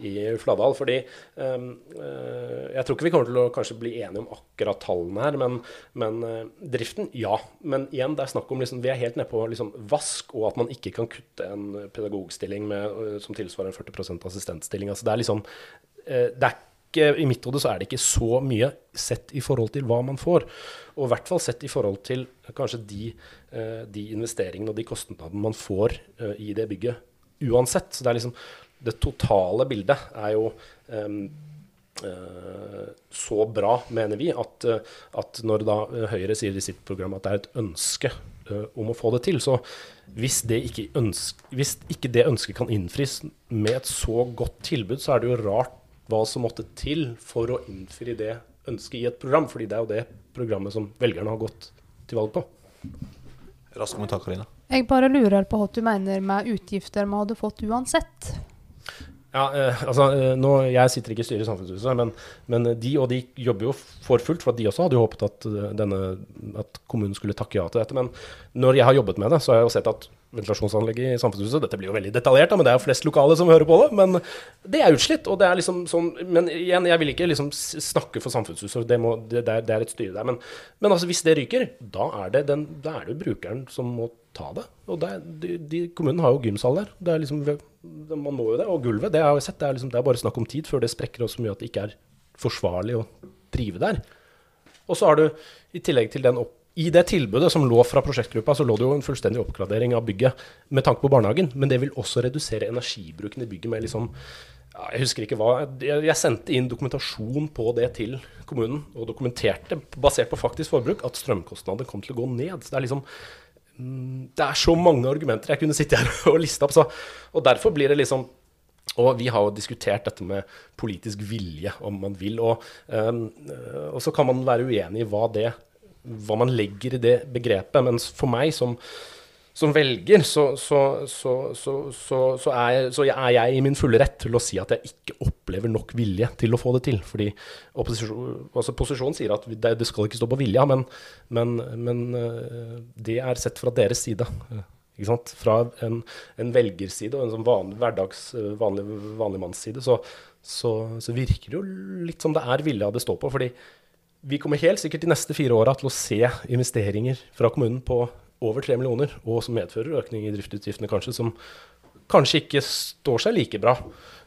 i Fladdal. Fordi um, jeg tror ikke vi kommer til å bli enige om akkurat tallene her, men, men uh, driften, ja. Men igjen, det er snakk om liksom, vi er helt nede på liksom, vask, og at man ikke kan kutte en pedagogstilling med, som tilsvarer en 40 assistentstilling. Altså, det er liksom det er ikke, I mitt hode så er det ikke så mye sett i forhold til hva man får. Og i hvert fall sett i forhold til kanskje de, eh, de investeringene og de kostnadene man får eh, i det bygget uansett. Så det er liksom Det totale bildet er jo eh, så bra, mener vi, at, at når da Høyre sier i sitt program at det er et ønske om å få det til, så hvis det ikke, ønske, hvis ikke det ønsket kan innfris med et så godt tilbud, så er det jo rart hva som måtte til for å innfri det ønsket i et program. fordi det er jo det programmet som velgerne har gått til valg på. Rask kommentar, Karina. Jeg bare lurer på hva du mener med utgifter vi hadde fått uansett. Ja, eh, altså, eh, nå, Jeg sitter ikke i styret i Samfunnshuset, men, men de og de jobber jo for fullt. For at de også hadde jo håpet at, eh, denne, at kommunen skulle takke ja til dette. Men når jeg har jobbet med det, så har jeg jo sett at ventilasjonsanlegget i Samfunnshuset Dette blir jo veldig detaljert, da, men det er jo flest lokale som hører på det. Men det er utslitt. og det er liksom sånn, Men igjen, jeg vil ikke liksom snakke for Samfunnshuset, det, må, det, det, er, et styre der. Men, men altså, hvis det ryker, da er det, den, da er det brukeren som må ta det. Og det de, de, kommunen har jo gymsal der. Det er liksom, man må jo det. Og gulvet, det har jeg sett, det er, liksom, det er bare snakk om tid før det sprekker så mye at det ikke er forsvarlig å drive der. Og så har du, i tillegg til den opp, i det tilbudet som lå fra prosjektgruppa, så lå det jo en fullstendig oppgradering av bygget med tanke på barnehagen. Men det vil også redusere energibruken i bygget med liksom Jeg husker ikke hva jeg, sendte inn dokumentasjon på det til kommunen, og dokumenterte, basert på faktisk forbruk, at strømkostnadene kom til å gå ned. Så det er liksom mm, Det er så mange argumenter jeg kunne sitte her [laughs] og liste opp. Så, og derfor blir det liksom og vi har jo diskutert dette med politisk vilje, om man vil. Og, um, og så kan man være uenig i hva, det, hva man legger i det begrepet. Men for meg som som velger, så, så, så, så, er, så er jeg i min fulle rett til å si at jeg ikke opplever nok vilje til å få det til. Fordi altså posisjonen sier at det, det skal ikke stå på vilja, men, men, men eh, det er sett fra deres side. Ikke sant? Fra en, en velgerside og en sånn vanlig, hverdags, eh, vanlig, vanlig manns side, så, så, så virker det jo litt som det er vilja det står på. fordi vi kommer helt sikkert de neste fire åra til å se investeringer fra kommunen på over 3 millioner, og som medfører økning i driftsutgiftene kanskje, som kanskje ikke står seg like bra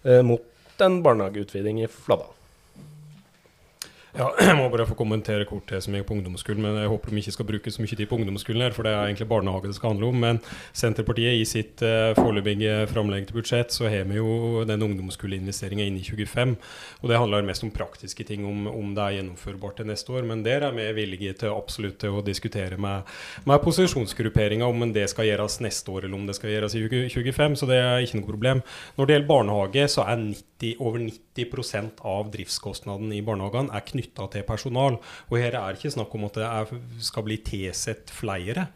eh, mot en barnehageutviding i Fladdal. Ja, [clears throat] jeg må bare få kommentere kort det som gikk på ungdomsskolen. Men jeg håper de ikke skal bruke så mye tid på ungdomsskolen her, for det er egentlig barnehage det skal handle om. Men Senterpartiet i sitt uh, foreløpige framlegg til budsjett, så har vi jo den ungdomsskoleinvesteringa inn i 25. Og det handler mest om praktiske ting, om, om, det er gjennomførbart til neste år. Men der er vi villige til absolutt å diskutere med, med posisjonsgrupperinga om det skal gjøres neste år, eller om det skal gjøres i 2025. Så det er ikke noe problem. Når det gjelder barnehage, så er 90, over 90% av driftskostnaden i barnehagene er knyttet knytta til personal. Og her er det ikke snakk om at det er, skal bli tilsett flere.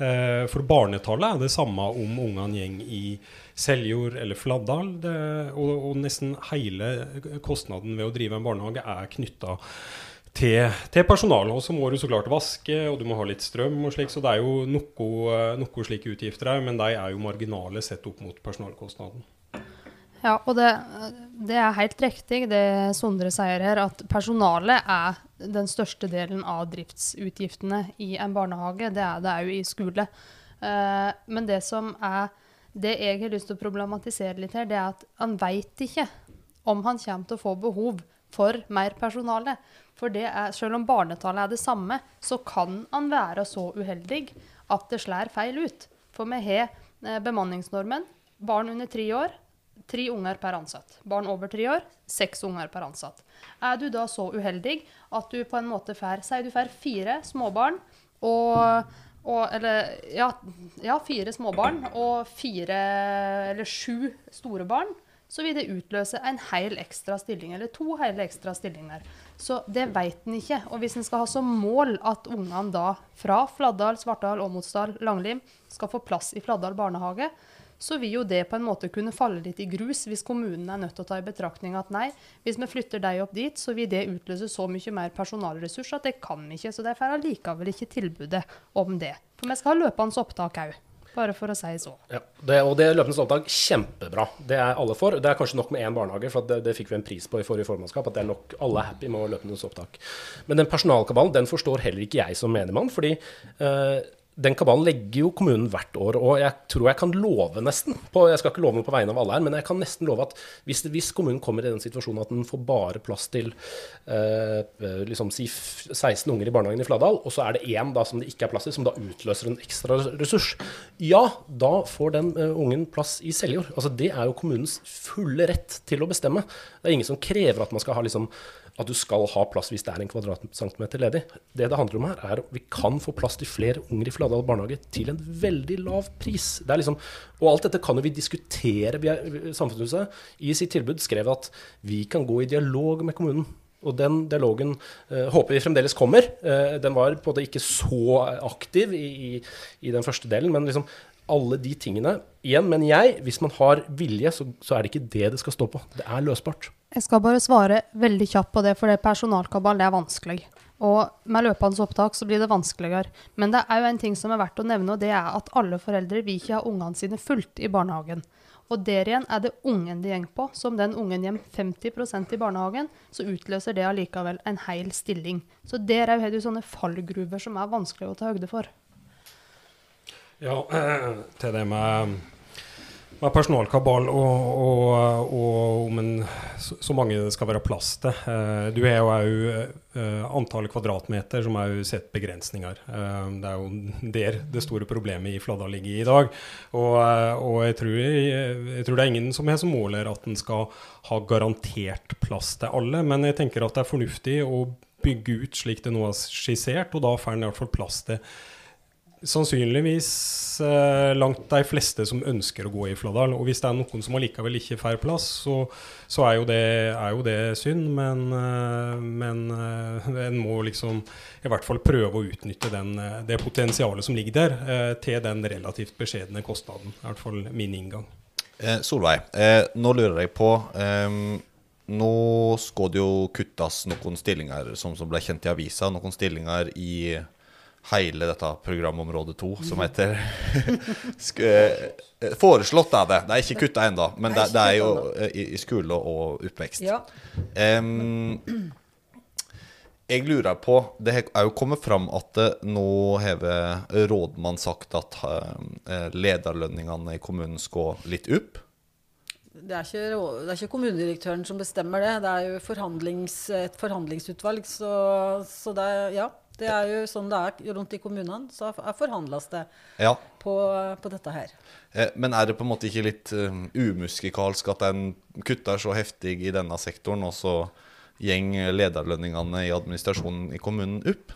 Eh, for barnetallet er det samme om ungene går i Seljord eller Fladdal. Det, og, og, nesten hele kostnaden ved å drive en barnehage er knytta til, til personalet. Og så må du så klart vaske, og du må ha litt strøm og slik. Så det er jo noe, noe slike utgifter her, men de er jo marginale sett opp mot personalkostnaden. Ja, og det, det, er helt riktig det Sondre sier her, at personalet er den største delen av driftsutgiftene i en barnehage. Det er det òg i skole. Uh, men det som er det jeg har lyst til å problematisere litt her, det er at han veit ikke om han kommer til å få behov for mer personale. For er, selv om barnetallet er det samme, så kan han være så uheldig at det slår feil ut. For vi har eh, bemanningsnormen. Barn under tre år tre unger per ansatt. Barn over tre år, seks unger per ansatt. Er du da så uheldig at du på en måte får Si du får fire småbarn og, og Eller ja, ja, fire småbarn og fire eller sju store barn. Så vil det utløse en hel ekstra stilling, eller to hele ekstra stillinger. Så det vet en ikke. Og hvis en skal ha som mål at ungene da fra Fladdal, Svartdal, Åmotsdal, Langlim skal få plass i Fladdal barnehage, så vil jo det på en måte kunne falle litt i grus hvis kommunen er nødt til å ta i betraktning at nei, hvis vi flytter deg opp dit, så vil det utløse så mye mer personalressurs at det kan vi ikke. Så derfor er allikevel ikke tilbudet om det. For vi skal ha løpende opptak òg. Bare for å si så. Ja, det, og det løpende opptak, kjempebra. Det er alle for. Det er kanskje nok med én barnehage, for det, det, fikk vi en pris på i forrige formannskap. At det er nok, alle er happy med løpende opptak. Men den personalkabalen den forstår heller ikke jeg som menigmann. fordi uh, den kabalen legger jo kommunen hvert år, og jeg tror jeg kan love nesten på, Jeg skal ikke love noe på vegne av alle her, men jeg kan nesten love at hvis, hvis kommunen kommer i den situasjonen at den får bare plass til eh, liksom si 16 unger i barnehagen i Fladal, og så er det én som det ikke er plass til, som da utløser en ekstra ressurs, ja, da får den eh, ungen plass i Seljord. Altså, det er jo kommunens fulle rett til å bestemme. Det er ingen som krever at man skal ha liksom at du skal ha plass hvis det er en kvadratcentimeter ledig. Det det handler om her, er at vi kan få plass til flere unger i Fladal barnehage til en veldig lav pris. Liksom, og alt dette kan jo vi diskutere. Er, Samfunnshuset i sitt tilbud skrev at vi kan gå i dialog med kommunen. Og den dialogen uh, håper vi fremdeles kommer. Uh, den var på det ikke så aktiv i, i, i den første delen, men liksom alle de tingene Igjen, men jeg, hvis man har vilje, så, så er det ikke det det skal stå på. Det er løsbart. Jeg skal bare svare veldig kjapt på det, for det personalkabal det er vanskelig. Og med løpende opptak så blir det vanskeligere. Men det er jo en ting som er verdt å nevne, og det er at alle foreldre vil ikke ha ungene sine fullt i barnehagen. Og der igjen er det ungen det går på. Så om den ungen kommer 50% i barnehagen, så utløser det allikevel en hel stilling. Så der har du sånne fallgruver som er vanskelig å ta høyde for. Ja, [clears throat] til det med, med personalkabal og, og, og om en, så mange det skal være plass til. Eh, du har jo òg eh, antall kvadratmeter som òg setter begrensninger. Eh, det er jo der det store problemet i Fladda ligger i dag. Og, og jeg, tror, jeg, jeg, tror, det er ingen som har som måler at en skal ha garantert plass til alle, men jeg tenker at det er fornuftig å bygge ut slik det nå er skissert, og da får en i hvert fall plass til sannsynligvis eh, langt de fleste som ønsker å gå i Fladdal. Og hvis det er noen som allikevel ikke får plass, så, så er, jo det, er, jo det, synd. Men, eh, men eh, en må liksom i hvert fall prøve å utnytte den, eh, det potensialet som ligger der, eh, til den relativt beskjedne kostnaden. I hvert fall min inngang. Eh, Solveig, nå lurer jeg på Nå skal det jo kuttes noen stillinger, som, som ble kjent i avisa. Noen stillinger i hele dette programområdet 2, som heter [laughs] eh, Foreslått er det. Det er ikke kutta ennå, men det, det er jo eh, i, i skole og oppvekst. Ja. Um, jeg lurer på Det har jo kommet fram at eh, nå har rådmann sagt at lederlønningene i kommunen skal litt opp. Det er, ikke, det er ikke kommunedirektøren som bestemmer det. Det er jo forhandlings, et forhandlingsutvalg. Så, så det, er, ja, det er jo sånn det er rundt i kommunene. Så forhandles det Ja. på, på dette her. Eh, Men er det på en måte ikke litt um, umusikalsk at en kutter så heftig i denne sektoren, og så gjeng lederlønningene i administrasjonen i kommunen opp?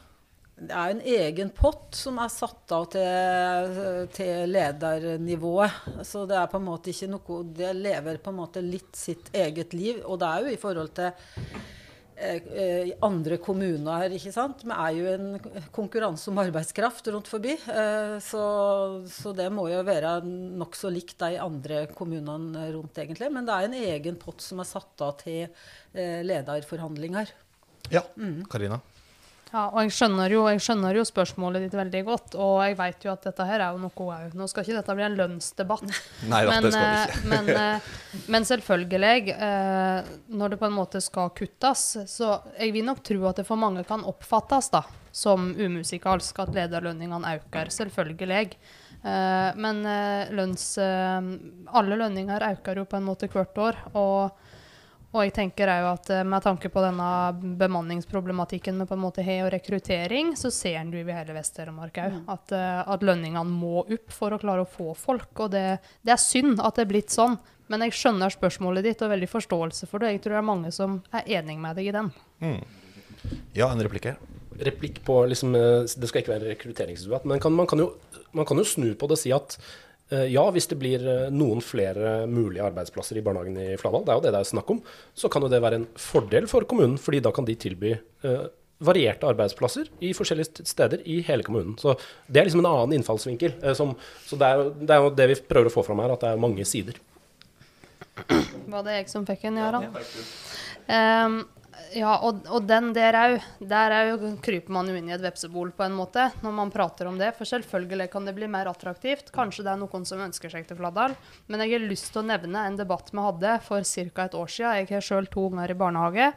Det er en egen pott som er satt av til, til ledernivået. Så det er på en måte ikke noe Det lever på en måte litt sitt eget liv. Og det er jo i forhold til andre kommuner, ikke sant. Vi er jo en konkurranse om arbeidskraft rundt forbi. Eh, så, så det må jo være nokså likt de andre kommunene rundt, egentlig. Men det er en egen pott som er satt av til eh, lederforhandlinger. Ja. Karina? Ja, og jeg skjønner, jo, jeg skjønner jo spørsmålet ditt veldig godt, og jeg vet jo at dette her er jo noe òg. Nå skal ikke dette bli en lønnsdebatt, [laughs] Nei da, men, det skal det eh, ikke. men, eh, men selvfølgelig, eh, når det på en måte skal kuttes, så jeg vil nok tro at det for mange kan oppfattes da, som umusikalsk at lederlønningene øker, selvfølgelig. Men lønns, alle lønninger øker jo på en måte hvert år, og og jeg tenker jo at eh, med tanke på denne bemanningsproblematikken med på en måte he og rekruttering, så ser en det i hele Vest-Telemark òg at, eh, at lønningene må opp for å klare å få folk. Og det, det er synd at det er blitt sånn, men jeg skjønner spørsmålet ditt og veldig forståelse for det. Jeg tror det er mange som er enig med deg i den. Ja, en replikk her. replikk på liksom, eh, Det skal ikke være rekrutteringsdebatt, men kan, man, kan jo, man kan jo snu på det og si at ja, hvis det blir eh, noen flere mulige arbeidsplasser i barnehagen i Fladal, det er jo det det er snakk om, så kan jo det være en fordel for kommunen, fordi da kan de tilby eh, varierte arbeidsplasser i forskjellige steder i hele kommunen. Så det er liksom en annen innfallsvinkel. eh, som, så det er, jo- det er jo det vi prøver å få fram her, at det er mange sider. Var det jeg som fikk en, Jarand? Ehm, ja, og, og den der òg. Der òg kryper man jo inn i et vepsebol på en måte, når man prater om det. For selvfølgelig kan det bli mer attraktivt. Kanskje det er noen som ønsker seg til Fladdal. Men jeg har lyst til å nevne en debatt vi hadde for ca. et år siden. Jeg har sjøl to unger i barnehage.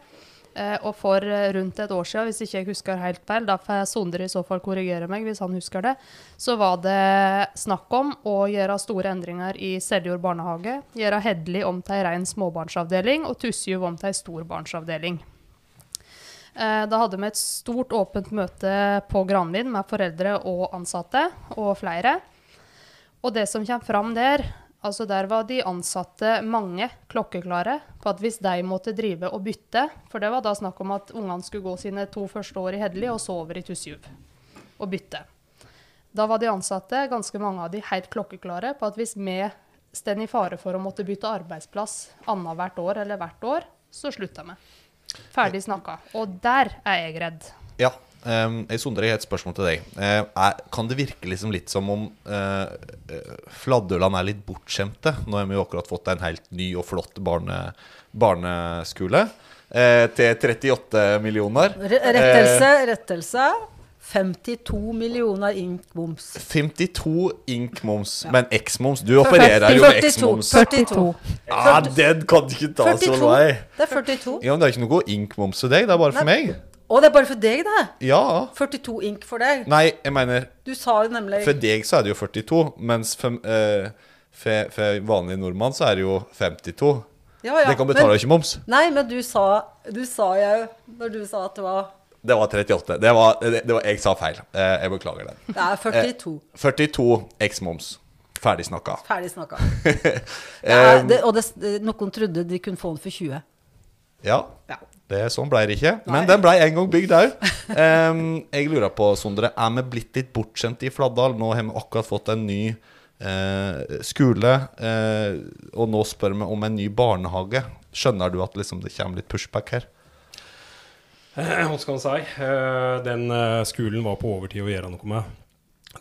Eh, og for eh, rundt et år siden, hvis ikke jeg husker helt feil, da får Sondre i så fall korrigere meg hvis han husker det, så var det snakk om å gjøre store endringer i Seljord barnehage. Gjøre Hedli om til ei rein småbarnsavdeling og Tussjuv om til ei storbarnsavdeling. Eh, Da hadde vi et stort åpent møte på Granvin med foreldre og ansatte og flere. Og det som kommer fram der, altså der var de ansatte mange klokkeklare på at hvis de måtte drive og bytte, for det var da snakk om at ungene skulle gå sine to første år i Hedli og så over i Tussjuv og bytte. Da var de ansatte, ganske mange av de, helt klokkeklare på at hvis vi står i fare for å måtte bytte arbeidsplass annethvert år eller hvert år, så slutter vi. Ferdig snakka. Og der er jeg redd. Ja. Um, Sondre, jeg har et spørsmål til deg. Eh, er, kan det virke liksom litt som om eh, Fladderland er litt bortskjemte? Nå har vi jo akkurat fått en helt ny og flott barne, barneskole eh, til 38 millioner. Re- Rettelse, rettelse. 52 millioner ink-moms. 52 ink-moms, men X-moms Du opererer jo med 42. X-moms. 42. Ah, den kan du ikke ta, 42. Solveig. Det er 42. Ja, men det er ikke noe ink-moms til deg, det er bare for meg. Å, det er bare for deg, det. Ja. 42 ink for deg. Nei, jeg mener Du sa jo nemlig For deg så er det jo 42, mens for, eh, for, for vanlig nordmann så er det jo 52. ja, ja. Det kan betale men, ikke moms. Nei, men du sa, du sa jo Når du sa at det var Det var 38. Det var, det, det var, jeg sa feil. Eh, jeg beklager den. Det er 42. 42 X-moms. Ferdig snakka. Ferdig snakka. [laughs] Um, det, og noen trodde de kunne få den for 20. Ja. Ja. Det, sånn ble det ikke. Men den ble en gang bygd òg. jeg lurer på, Sondre, er vi blitt litt bortskjemt i Fladdal? Nå har vi akkurat fått en ny eh, skole, eh, og nå spør vi om en ny barnehage. Skjønner du at liksom, det kommer litt pushback her? Eh, Hva skal man si? Eh, Den skolen var på overtid å gjøre noe med.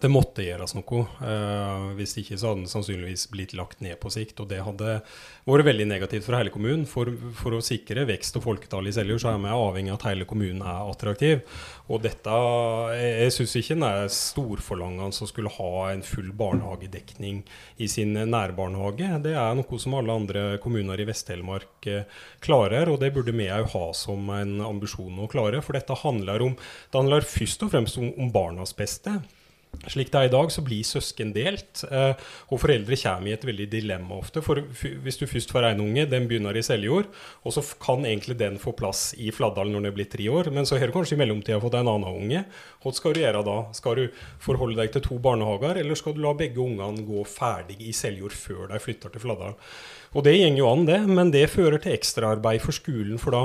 Det måtte gjøres noe. Uh, hvis ikke så hadde den sannsynligvis blitt lagt ned på sikt. Og det hadde vært veldig negativt for hele kommunen. For, for å sikre vekst og folketall i Seljord, så er vi avhengig av at hele kommunen er attraktiv. Og dette Jeg, jeg syns ikke den er storforlangende som skulle ha en full barnehagedekning i sin nærbarnehage. Det er noe som alle andre kommuner i Vest-Telemark eh, klarer, og det burde vi òg ha som en ambisjon å klare. For dette handler om Det handler først og fremst om, om barnas beste. Slik det er i dag, så blir søsken delt, eh, og foreldre kommer i et veldig dilemma ofte. For Hvis du først får en unge, den begynner i Seljord, og så kan egentlig den få plass i Fladdal når den blitt tre år, men så har du kanskje i mellomtida fått en annen unge. Hva skal du gjøre da? Skal du forholde deg til to barnehager, eller skal du la begge ungene gå ferdig i Seljord før de flytter til Fladdal? Og det går jo an, det, men det fører til ekstraarbeid for skolen, for da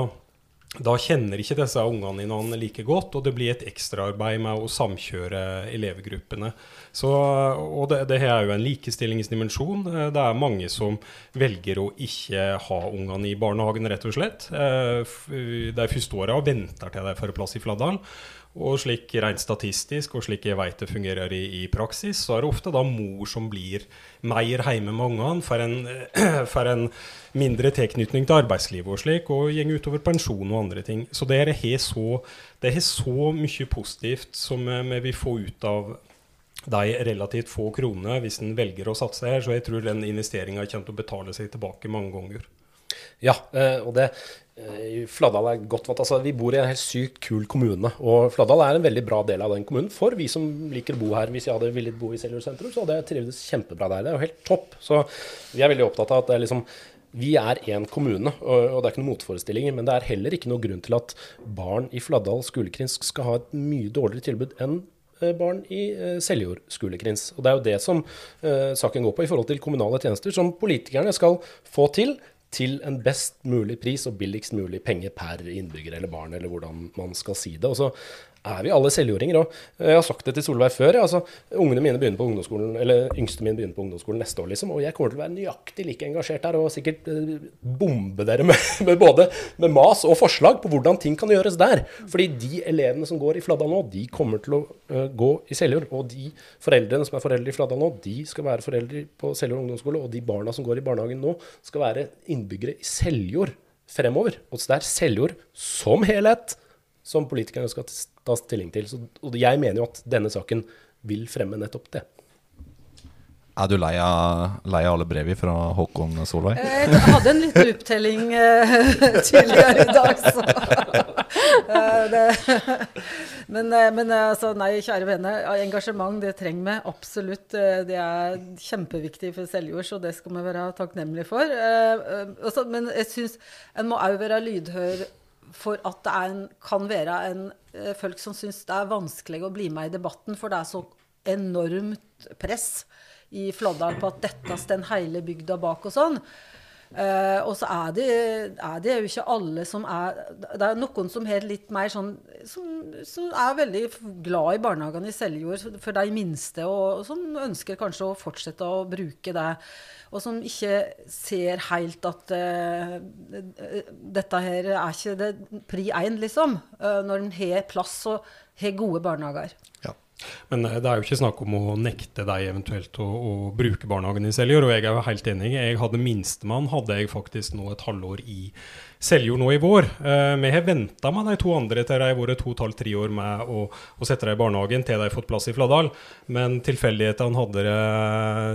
da kjenner ikke disse ungene hverandre like godt, og det blir et ekstraarbeid med å samkjøre elevgruppene. Så, og det, det har jo en likestillingsdimensjon. Eh, Det er mange som velger å ikke ha ungene i barnehagen, rett og slett. Eh, De første åra og venter til de får plass i Fladdal. Og slik rent statistisk, og slik jeg vet det fungerer i, i praksis, så er det ofte da mor som blir mer hjemme med ungene, får en, [clears throat] en mindre tilknytning til arbeidslivet og slik, og går utover pensjon og andre ting. Så det er har så, har så mye positivt som eh, vi vil få ut av de relativt få kronene hvis en velger å satse her, så jeg tror den investeringa kommer til å betale seg tilbake mange ganger. Ja, eh, og det Fladdal er godt vant. Altså, vi bor i en helt sykt kul kommune. Og Fladdal er en veldig bra del av den kommunen for vi som liker å bo her. Hvis jeg hadde villet bo i Seljord sentrum, så hadde jeg trivdes kjempebra der. Det er jo helt topp. Så vi er veldig opptatt av at er liksom vi er én kommune, og, det er ikke noen motforestillinger. Men det er heller ikke noe grunn til at barn i Fladdal skolekrins skal ha et mye dårligere tilbud enn eh, barn i eh, Seljord skolekrins. Og det er jo det som eh, saken går på i forhold til kommunale tjenester, som politikerne skal få til til en best mulig pris og billigst mulig penge per innbygger eller barn, eller hvordan man skal si det. Og så er vi alle selvjordinger Og jeg har sagt det til Solveig før. ja, altså, Ungene mine begynner på ungdomsskolen, eller yngste min begynner på ungdomsskolen neste år, liksom. Og jeg kommer til å være nøyaktig like engasjert der, og sikkert eh, bombe dere med, [laughs] med både med mas og forslag på hvordan ting kan gjøres der. Fordi de elevene som går i Fladda nå, de kommer til å uh, gå i Seljord. Og de foreldrene som er foreldre i Fladda nå, de skal være foreldre på Seljord ungdomsskole. Og de barna som går i barnehagen nå, skal være innbyggere i Seljord fremover. Og så det er Seljord som helhet som politikerne skal ta stilling til. Så, og jeg mener jo at denne saken vil fremme nettopp det. Er du lei av, lei av alle brevi fra Håkon Solveig? Eh, Jeg hadde en liten opptelling uh, [laughs] tidligere i dag, så uh, [laughs] det, [laughs] Men, eh, men eh, altså, nei, kjære venner. Engasjement, det trenger vi absolutt. Eh, Det er kjempeviktig for Seljord, så det skal vi være takknemlige for. Uh, eh, altså, Men jeg syns en må òg være lydhør for at det en, kan være en, eh, folk som syns det er vanskelig å bli med i debatten, for det er så enormt press i Flåddal på at dette står hele bygda bak og sånn. Eh, og så er det, er det jo ikke alle som er Det er noen som har litt mer sånn som, som er veldig glad i barnehagene i Seljord for de minste, og, og som ønsker kanskje å fortsette å bruke det. Og som ikke ser helt at uh, dette her er ikke det pri én, liksom. Uh, når en har plass og har gode barnehager. Ja. Men eh, det er jo ikke snakk om å nekte deg eventuelt å, å bruke barnehagen i Seljord, og jeg er jo helt enig. Jeg hadde minstemann hadde jeg faktisk nå et halvår i Seljord nå i vår. Eh, vi har venta med de to andre til de har vært to og tre år med å, å sette dem i barnehagen til de har fått plass i Fladdal. Men tilfeldighetene hadde det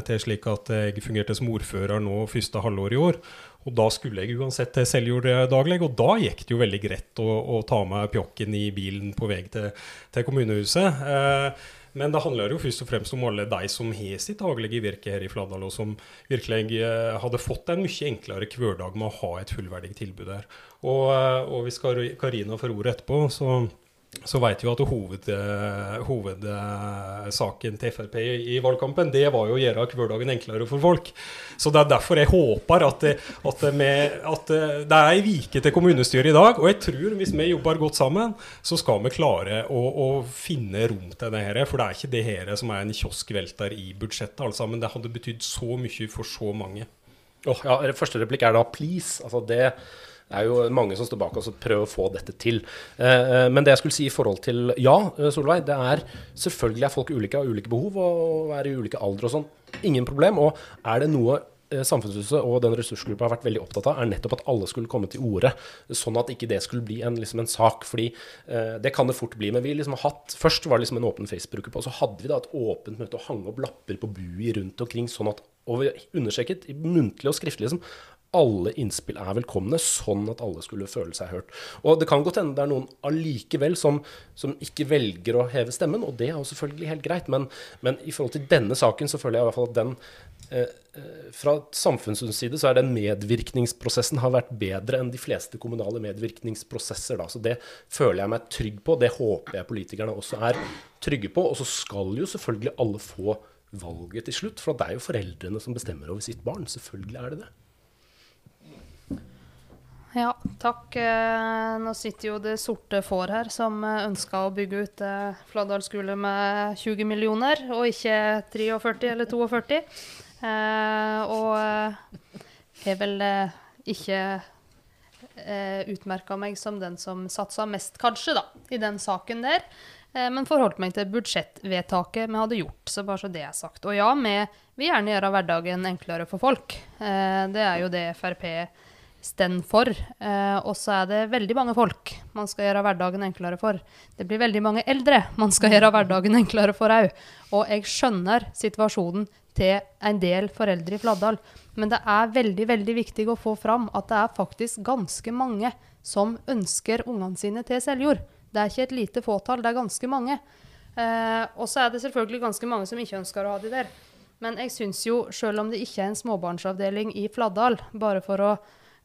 til slik at jeg fungerte som ordfører nå første halvår i år. Og da skulle jeg uansett til Seljord daglig, og da gikk det jo veldig greit å, å ta med pjokken i bilen på vei til, til kommunehuset. Eh, men det handler jo først og fremst om alle de som har sitt daglige virke her i Fladdal, og som virkelig eh, hadde fått en mye enklere hverdag med å ha et fullverdig tilbud her. Og, eh, og hvis Karina får ordet etterpå, så så vet vi at hoved, eh, hovedsaken til Frp i, valgkampen, det var jo å gjøre hverdagen enklere for folk. Så det er derfor jeg håper at det, at det, med, at det, er ei vike til kommunestyret i dag. Og jeg tror hvis vi jobber godt sammen, så skal vi klare å, å finne rom til det her. For det er ikke det her som er en kioskvelter i budsjettet, alle sammen. det hadde betydd så mye for så mange. Åh, ja, Første replikk er da 'please'. Altså det er jo mange som står bak oss og prøver å få dette til. Eh, men det jeg skulle si i forhold til Ja, eh, Solveig. Det er selvfølgelig er folk ulike, har ulike behov og er i ulike alder og sånn. Ingen problem. Og er det noe eh, Samfunnshuset og den ressursgruppa har vært veldig opptatt av, er nettopp at alle skulle komme til orde. Sånn at ikke det skulle bli en, liksom en sak. fordi eh, det kan det fort bli. Men vi liksom har hatt Først var det liksom en åpen Facebook-gruppe, og så hadde vi da et åpent møte og hang opp lapper på bui rundt omkring, sånn at og vi understreket muntlig og skriftlig liksom, alle innspill er velkomne, sånn at alle skulle føle seg hørt. Og Det kan godt hende det er noen allikevel som, som ikke velger å heve stemmen, og det er jo selvfølgelig helt greit. Men, men i forhold til denne saken så føler jeg i hvert fall at den eh, eh, Fra samfunnets side så er den medvirkningsprosessen har vært bedre enn de fleste kommunale medvirkningsprosesser. Da. Så det føler jeg meg trygg på. Det håper jeg politikerne også er trygge på. Og så skal jo selvfølgelig alle få valget til slutt. For det er jo foreldrene som bestemmer over sitt barn. Selvfølgelig er det det. Ja, takk. Eh, Nå sitter jo det sorte får her, som ønska å bygge ut eh, Fladdal skole med 20 millioner, og ikke 43 eller 42. Eh, og jeg vel eh, ikke eh, utmerka meg som den som satsa mest, kanskje, da, i den saken der. Eh, men forholdt meg til budsjettvedtaket vi hadde gjort, så bare så det er sagt. Og ja, vi vil gjerne gjøre hverdagen enklere for folk. Eh, det er jo det Frp står for. Eh, og så er det veldig mange folk man skal gjøre hverdagen enklere for. Det blir veldig mange eldre man skal gjøre hverdagen enklere for òg. Og jeg skjønner situasjonen til en del foreldre i Fladdal. Men det er veldig veldig viktig å få fram at det er faktisk ganske mange som ønsker ungene sine til Seljord. Det er ikke et lite fåtall, det er ganske mange. Eh, og så er det selvfølgelig ganske mange som ikke ønsker å ha de der. Men jeg syns jo, selv om det ikke er en småbarnsavdeling i Fladdal, bare for å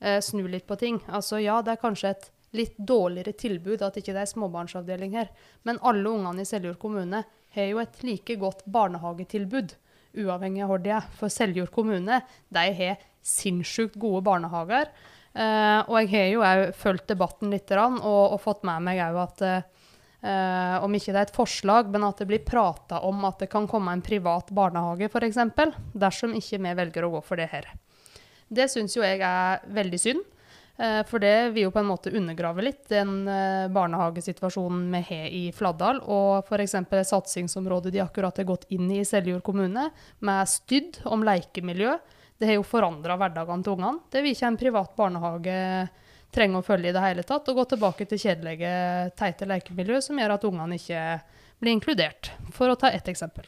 eh, snu litt på ting Altså ja, det er kanskje et litt dårligere tilbud at ikke det er småbarnsavdeling her, men alle ungene i Seljord kommune har jo et like godt barnehagetilbud, uavhengig av hvor de er. For Seljord kommune de har sinnssykt gode barnehager. Eh, og jeg har jo òg fulgt debatten litt og, og fått med meg òg at eh, om ikke det er et forslag, men at det blir prata om at det kan komme en privat barnehage f.eks., dersom ikke vi velger å gå for det her. Det syns jo jeg er veldig synd. eh, For det vil jo på en måte undergrave litt den eh, barnehagesituasjonen vi har i Fladdal. Og f.eks. satsingsområdet de akkurat har gått inn i i Seljord kommune, med Stydd om lekemiljø. Det har jo forandra hverdagen til ungene. Det vil ikke en privat barnehage trenge å følge i det hele tatt. Og gå tilbake til kjedelige, teite lekemiljø som gjør at ungene ikke blir inkludert. For å ta ett eksempel.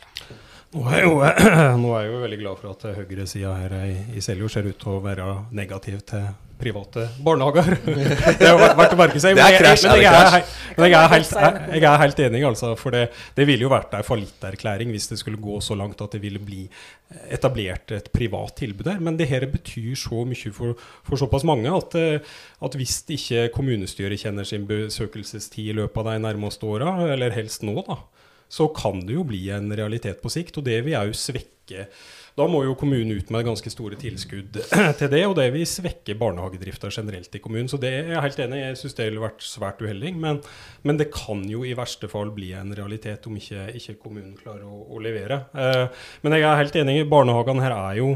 Nå er, jo, [clears throat] nå er jeg jo veldig glad for at høyresida her i, i Seljord ser ut til å være negativ til private barnehager. [laughs] det har vært verdt å merke seg. Det er Men jeg- krasj, Men er jeg er, men jeg er helt, jeg, er helt enig, altså. For det, det ville jo vært en fallitterklæring hvis det skulle gå så langt at det ville bli etablert et privat tilbud der. Men det her betyr så mye for, for såpass mange at, eh, at hvis ikke kommunestyret kjenner sin besøkelsestid i løpet av de nærmeste åra, eller helst nå, da, så kan det jo bli en realitet på sikt. Og det vil òg svekke Da må jo kommunen ut med ganske store tilskudd [clears throat] til det, og det vil svekke barnehagedrifta generelt i kommunen. Så det er jeg helt enig i. Jeg syns det ville vært svært uheldig. Men, men det kan jo i verste fall bli en realitet om ikke, ikke kommunen klarer å, å levere. Eh, men jeg er helt enig. Barnehagene her er jo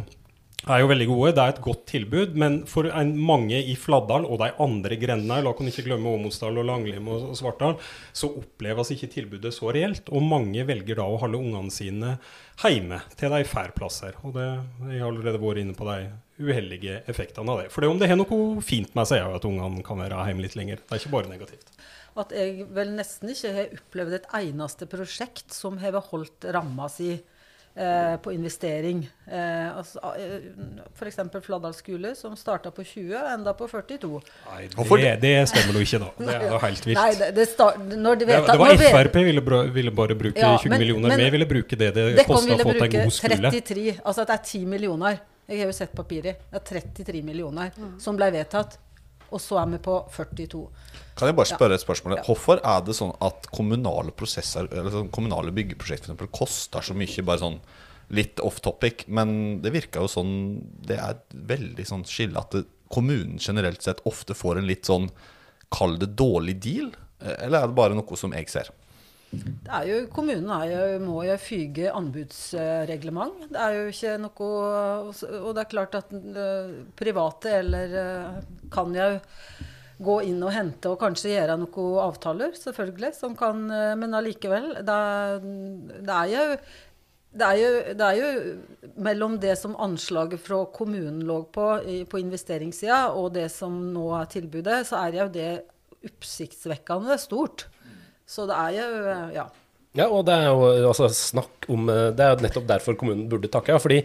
er jo veldig gode. Det er et godt tilbud, men for mange i Fladdal og de andre grendene, la oss ikke glemme Åmosdal og Langlim og, Svartdal, så oppleves ikke tilbudet så reelt. Og mange velger da å holde ungene sine hjemme til de får plasser. Og det, jeg har allerede vært inne på de uheldige effektene av det. For det om det har noe fint med seg, er jo at ungene kan være hjemme litt lenger. Det er ikke bare negativt. At jeg vel nesten ikke har opplevd et eneste prosjekt som har holdt ramma si eh, på investering. Eh, altså, eh, F.eks. Fladdal skole, som starta på 20 og enda på 42. Nei, det, det stemmer jo ikke, da. Det er jo helt vilt. Nei, det, det, start, når de Det, det var Frp ville, ville bare bruke Ja, 20 men- millioner. Vi ville bruke det det kosta å få til en god skole. 33, altså at det er 10 millioner. Jeg har jo sett papiret. Det er 33 millioner som ble vedtatt. Og så er vi på 42. Kan jeg bare spørre et spørsmål? Ja. Hvorfor er det sånn at kommunale prosesser Eller sånn kommunale byggeprosjekt for eksempel, koster så mye? Bare sånn litt off topic, men det virker jo sånn Det er et veldig sånn skille at det, kommunen generelt sett ofte får en litt sånn Kall det dårlig deal? Eller er det bare noe som jeg ser? Det er jo, kommunen er jo, må jo fyge anbudsreglement. Det er jo ikke noe Og det er klart at eh, private eller eh, kan jo gå inn og hente og kanskje gjøre noen avtaler, selvfølgelig, som kan eh, Men allikevel. Det, det det det er jo mellom det som anslaget fra kommunen lå på på investeringssida, og det som nå er tilbudet, så er jo det oppsiktsvekkende stort. Så det er jo Ja. Ja, og det er jo altså, snakk om eh, Det er nettopp derfor kommunen burde takke ja. Fordi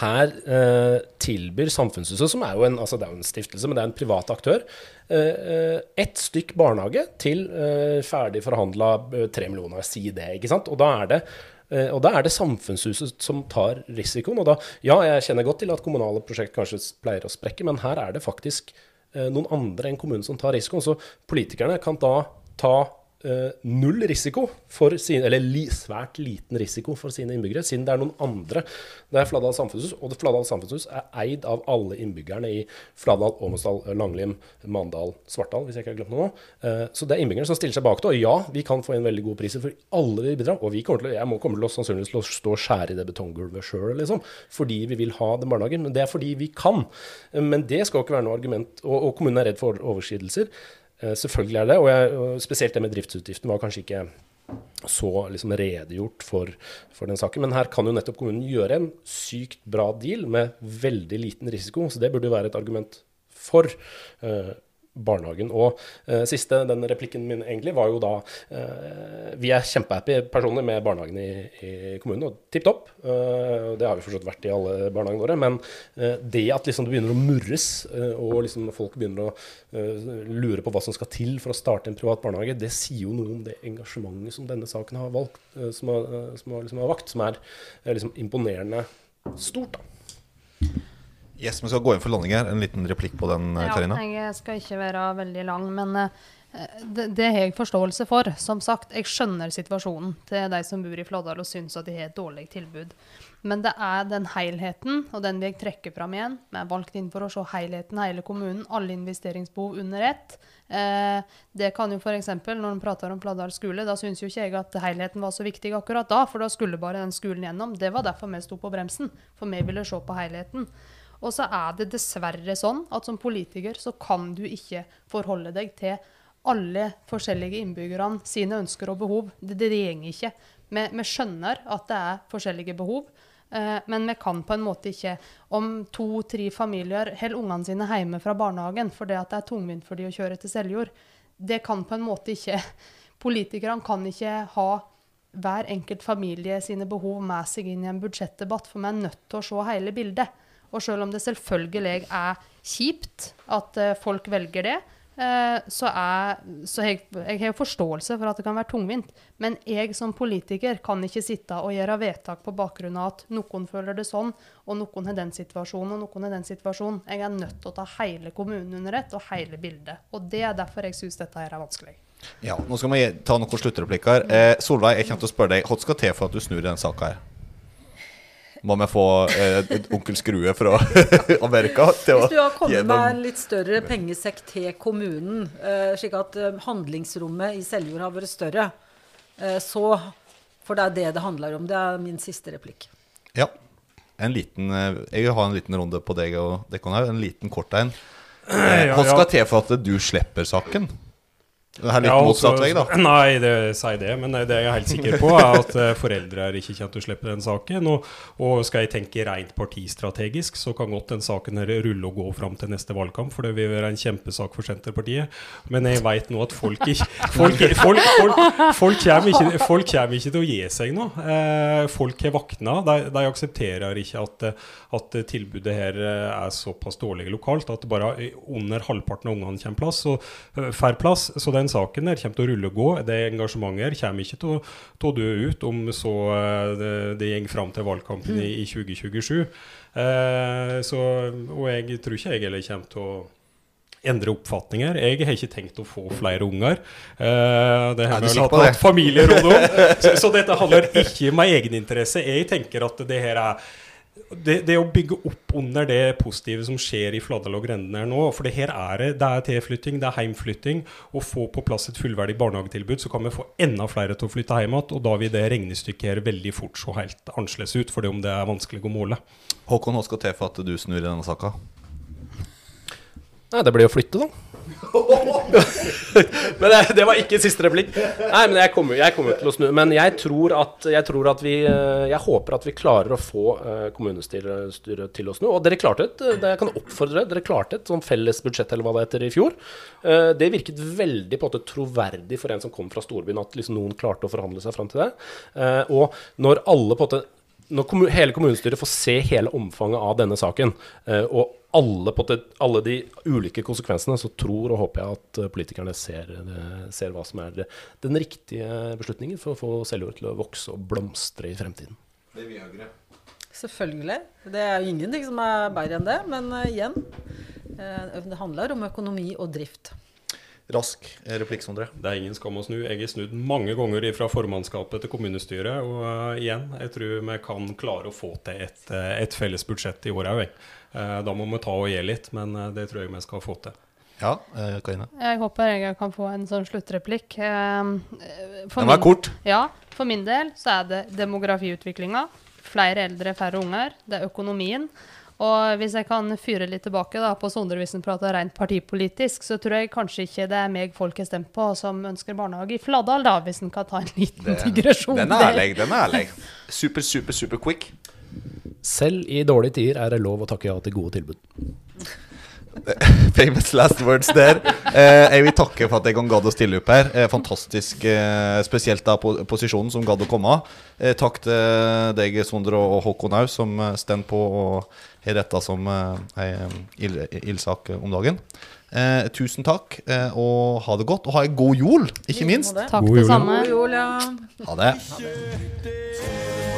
her eh, tilbyr Samfunnshuset, som er jo en, altså det er jo en stiftelse, men det er en privat aktør, eh, eh, ett stykk barnehage til eh, ferdig forhandla eh, tre millioner. Si det, ikke sant. Og da er det og da er det Samfunnshuset som tar risikoen. Og da, ja, jeg kjenner godt til at kommunale prosjekt kanskje pleier å sprekke, men her er det faktisk noen andre enn kommunen som tar risikoen. Så politikerne kan da ta null risiko for sine, eller li, svært liten risiko for sine innbyggere, siden det er noen andre. Det er Fladdal samfunnshus, og det Fladdal samfunnshus er eid av alle innbyggerne i Fladdal, Åmesdal, Langlim, Mandal, Svartdal, hvis jeg ikke har glemt noe. Eh, så det er innbyggerne som stiller seg bak det. Og ja, vi kan få inn veldig gode priser, for alle vi bidrar. Og vi kommer til, jeg må kommer til å sannsynligvis til å stå og skjære i det betonggulvet sjøl, liksom, fordi vi vil ha den barnehagen. Men det er fordi vi kan. Eh, Men det skal ikke være noe argument. Og, og kommunen er redd for overskridelser. Eh, Selvfølgelig er det, og, jeg, og spesielt det med driftsutgiftene var kanskje ikke så liksom redegjort for, for den saken. Men her kan jo nettopp kommunen gjøre en sykt bra deal med veldig liten risiko, så det burde jo være et argument for eh, barnehagen. Og eh, siste, den replikken min egentlig, var jo da eh, Vi er kjempehappy personlig med barnehagen i, i kommunen, og tipp topp. Eh, det har vi forstått vært i alle barnehagene våre. Men eh, det at liksom det begynner å murres, eh, og liksom folk begynner å eh, lure på hva som skal til for å starte en privat barnehage, det sier jo noe om det engasjementet som denne saken har valgt, som har, som har, liksom har vakt, som er liksom imponerende stort. da. Yes, vi skal gå inn for landing her. En liten replikk på den, Ja, Karina. jeg skal ikke være veldig lang, men eh, det, det har jeg forståelse for. Som sagt, jeg skjønner situasjonen til de som bor i Flådal og syns at de har et dårlig tilbud. Men det er den helheten, og den vil jeg trekke fram igjen. Vi er valgt inn for å se helheten, hele kommunen, alle investeringsbehov under ett. Eh, det kan jo f.eks. når en prater om Fladdal skole, da syns jo ikke jeg at helheten var så viktig akkurat da, for da skulle bare den skolen gjennom. Det var derfor vi sto på bremsen, for vi ville se på helheten. Og så er det dessverre sånn at som politiker så kan du ikke forholde deg til alle forskjellige innbyggerne sine ønsker og behov. Det, det gjenger ikke. Vi, vi skjønner at det er forskjellige behov, eh, men vi kan på en måte ikke Om to-tre familier holder ungene sine hjemme fra barnehagen fordi at det er tungvint for dem å kjøre til Seljord, det kan på en måte ikke [laughs] Politikerne kan ikke ha hver enkelt familie sine behov med seg inn i en budsjettdebatt, for vi er nødt til å se hele bildet. Og selv om det selvfølgelig er kjipt at eh, folk velger det, eh, så, er, så jeg, jeg har forståelse for at det kan være tungvint. Men jeg som politiker kan ikke sitte og gjøre vedtak på bakgrunn av at noen føler det sånn, og noen har den situasjonen, og noen har den situasjonen. Jeg er nødt til å ta hele kommunen under ett, og hele bildet. Og det er derfor jeg syns dette her er vanskelig. Ja, Nå skal vi ta noen sluttreplikker. Eh, Solveig, jeg kommer til å spørre deg hva skal til for at du snur i denne saka her? Må vi få eh, onkel Skrue fra [laughs] Amerika til å Hvis du har kommet med en litt større pengesekk til kommunen, eh, slik at eh, handlingsrommet i Seljord har vært større, eh, så For det er det det handler om. Det er min siste replikk. Ja. En liten, eh, jeg vil ha en liten runde på deg og Dekonhaug. En liten kort en. Hva skal til for at du slipper saken? Det er litt Ja, motsatt altså, vei, da. [laughs] Nei, det sier det. Men det jeg er helt sikker på, er at eh, foreldre er ikke kjent til å slippe den saken. Og, og skal jeg tenke rent partistrategisk, så kan godt den saken her rulle og gå fram til neste valgkamp. For det vil være en kjempesak for Senterpartiet. Men jeg veit nå at folk ikke folk, folk, folk, folk, kommer ikke, folk kommer ikke til å gi seg nå. Eh, folk har vakna. De, de aksepterer ikke at, eh, at tilbudet her eh, er såpass dårlig lokalt at bare under halvparten av ungene kommer plass, så, eh, får plass. Så den saken der kommer til å rulle og gå. Det engasjementet her kommer ikke til å, til å dø ut om så eh, det, det går fram til valgkampen i, i 2027. Eh, så, og jeg tror ikke jeg heller kommer til å endre oppfatninger. Jeg har ikke tenkt å få flere unger. Eh, det har vi vel hatt, hatt familieråd om. [laughs] Så, så dette handler ikke om egeninteresse. Jeg tenker at det her er det, det å bygge opp under det positive som skjer i Fladdal og Grenden her nå For det her er det, det er tilflytting, det er heimflytting. Å få på plass et fullverdig barnehagetilbud, så kan vi få enda flere til å flytte hjem igjen. Og da vil det regnestykket her veldig fort se helt annerledes ut, for det om det er vanskelig å måle. Håkon, hva skal til for at du snur i denne saka? Nei, det blir å flytte, da. [laughs] men det, det var ikke siste replikk. Nei, men jeg kommer, jeg kommer til å snu. Men jeg tror at, jeg tror at vi eh, Jeg håper at vi klarer å få eh, kommunestyret til å snu. Og dere klarte et Jeg kan oppfordre dere. Dere klarte et sånn felles budsjett eller hva det heter i fjor. Eh, Det virket veldig på en måte troverdig for en som kom fra storbyen, at liksom noen klarte å forhandle seg fram til det. Og når alle på en måte når kommun, hele kommunestyret får se hele omfanget av denne saken, eh, og alle, alle de ulike konsekvensene, så tror og håper jeg at eh, politikerne ser, eh, ser hva som er det- den riktige beslutningen for å få Seljord til å vokse og blomstre i fremtiden. Selvfølgelig. Det er jo ingenting som er bedre enn det. Men igjen, det handler om økonomi og drift. Rask replikk, Sondre. Det er ingen skam å snu. Jeg har snudd mange ganger fra formannskapet til kommunestyret. Og uh, igjen, jeg tror vi kan klare å få til et, eh, et felles budsjett i år òg. da må vi ta og gi litt, men eh, det tror jeg vi skal få til. Ja, eh, Karine. Jeg håper jeg kan få en sånn sluttreplikk. Eh, for Den var min- kort. Ja, for min del så er det demografiutviklinga. Flere eldre, færre unger. Det er økonomien. Og hvis jeg kan fyre litt tilbake da, på Sondre hvis han prater rent partipolitisk, så tror jeg kanskje ikke det er meg folk har stemt på som ønsker barnehage i Fladdal, da, hvis en kan ta en liten digresjon. Den er ærlig. Den er ærlig. [laughs] Super, super, super quick. Selv i dårlige tider er det lov å takke ja til gode tilbud. [laughs] Famous last words der. Eh, jeg vil takke for at jeg kan gadd å stille opp her. Eh, fantastisk, eh, spesielt da po posisjonen som gadd å komme. Eh, takk til deg, Sondre og Håkon òg, som eh, står på og har retta som eh, ei ild- ildsak om dagen. Eh, tusen takk, eh, og ha det godt. Og ha ei god jol, ikke minst. Det. Takk God det jul, ja. samme. God jul, ja. Ha det.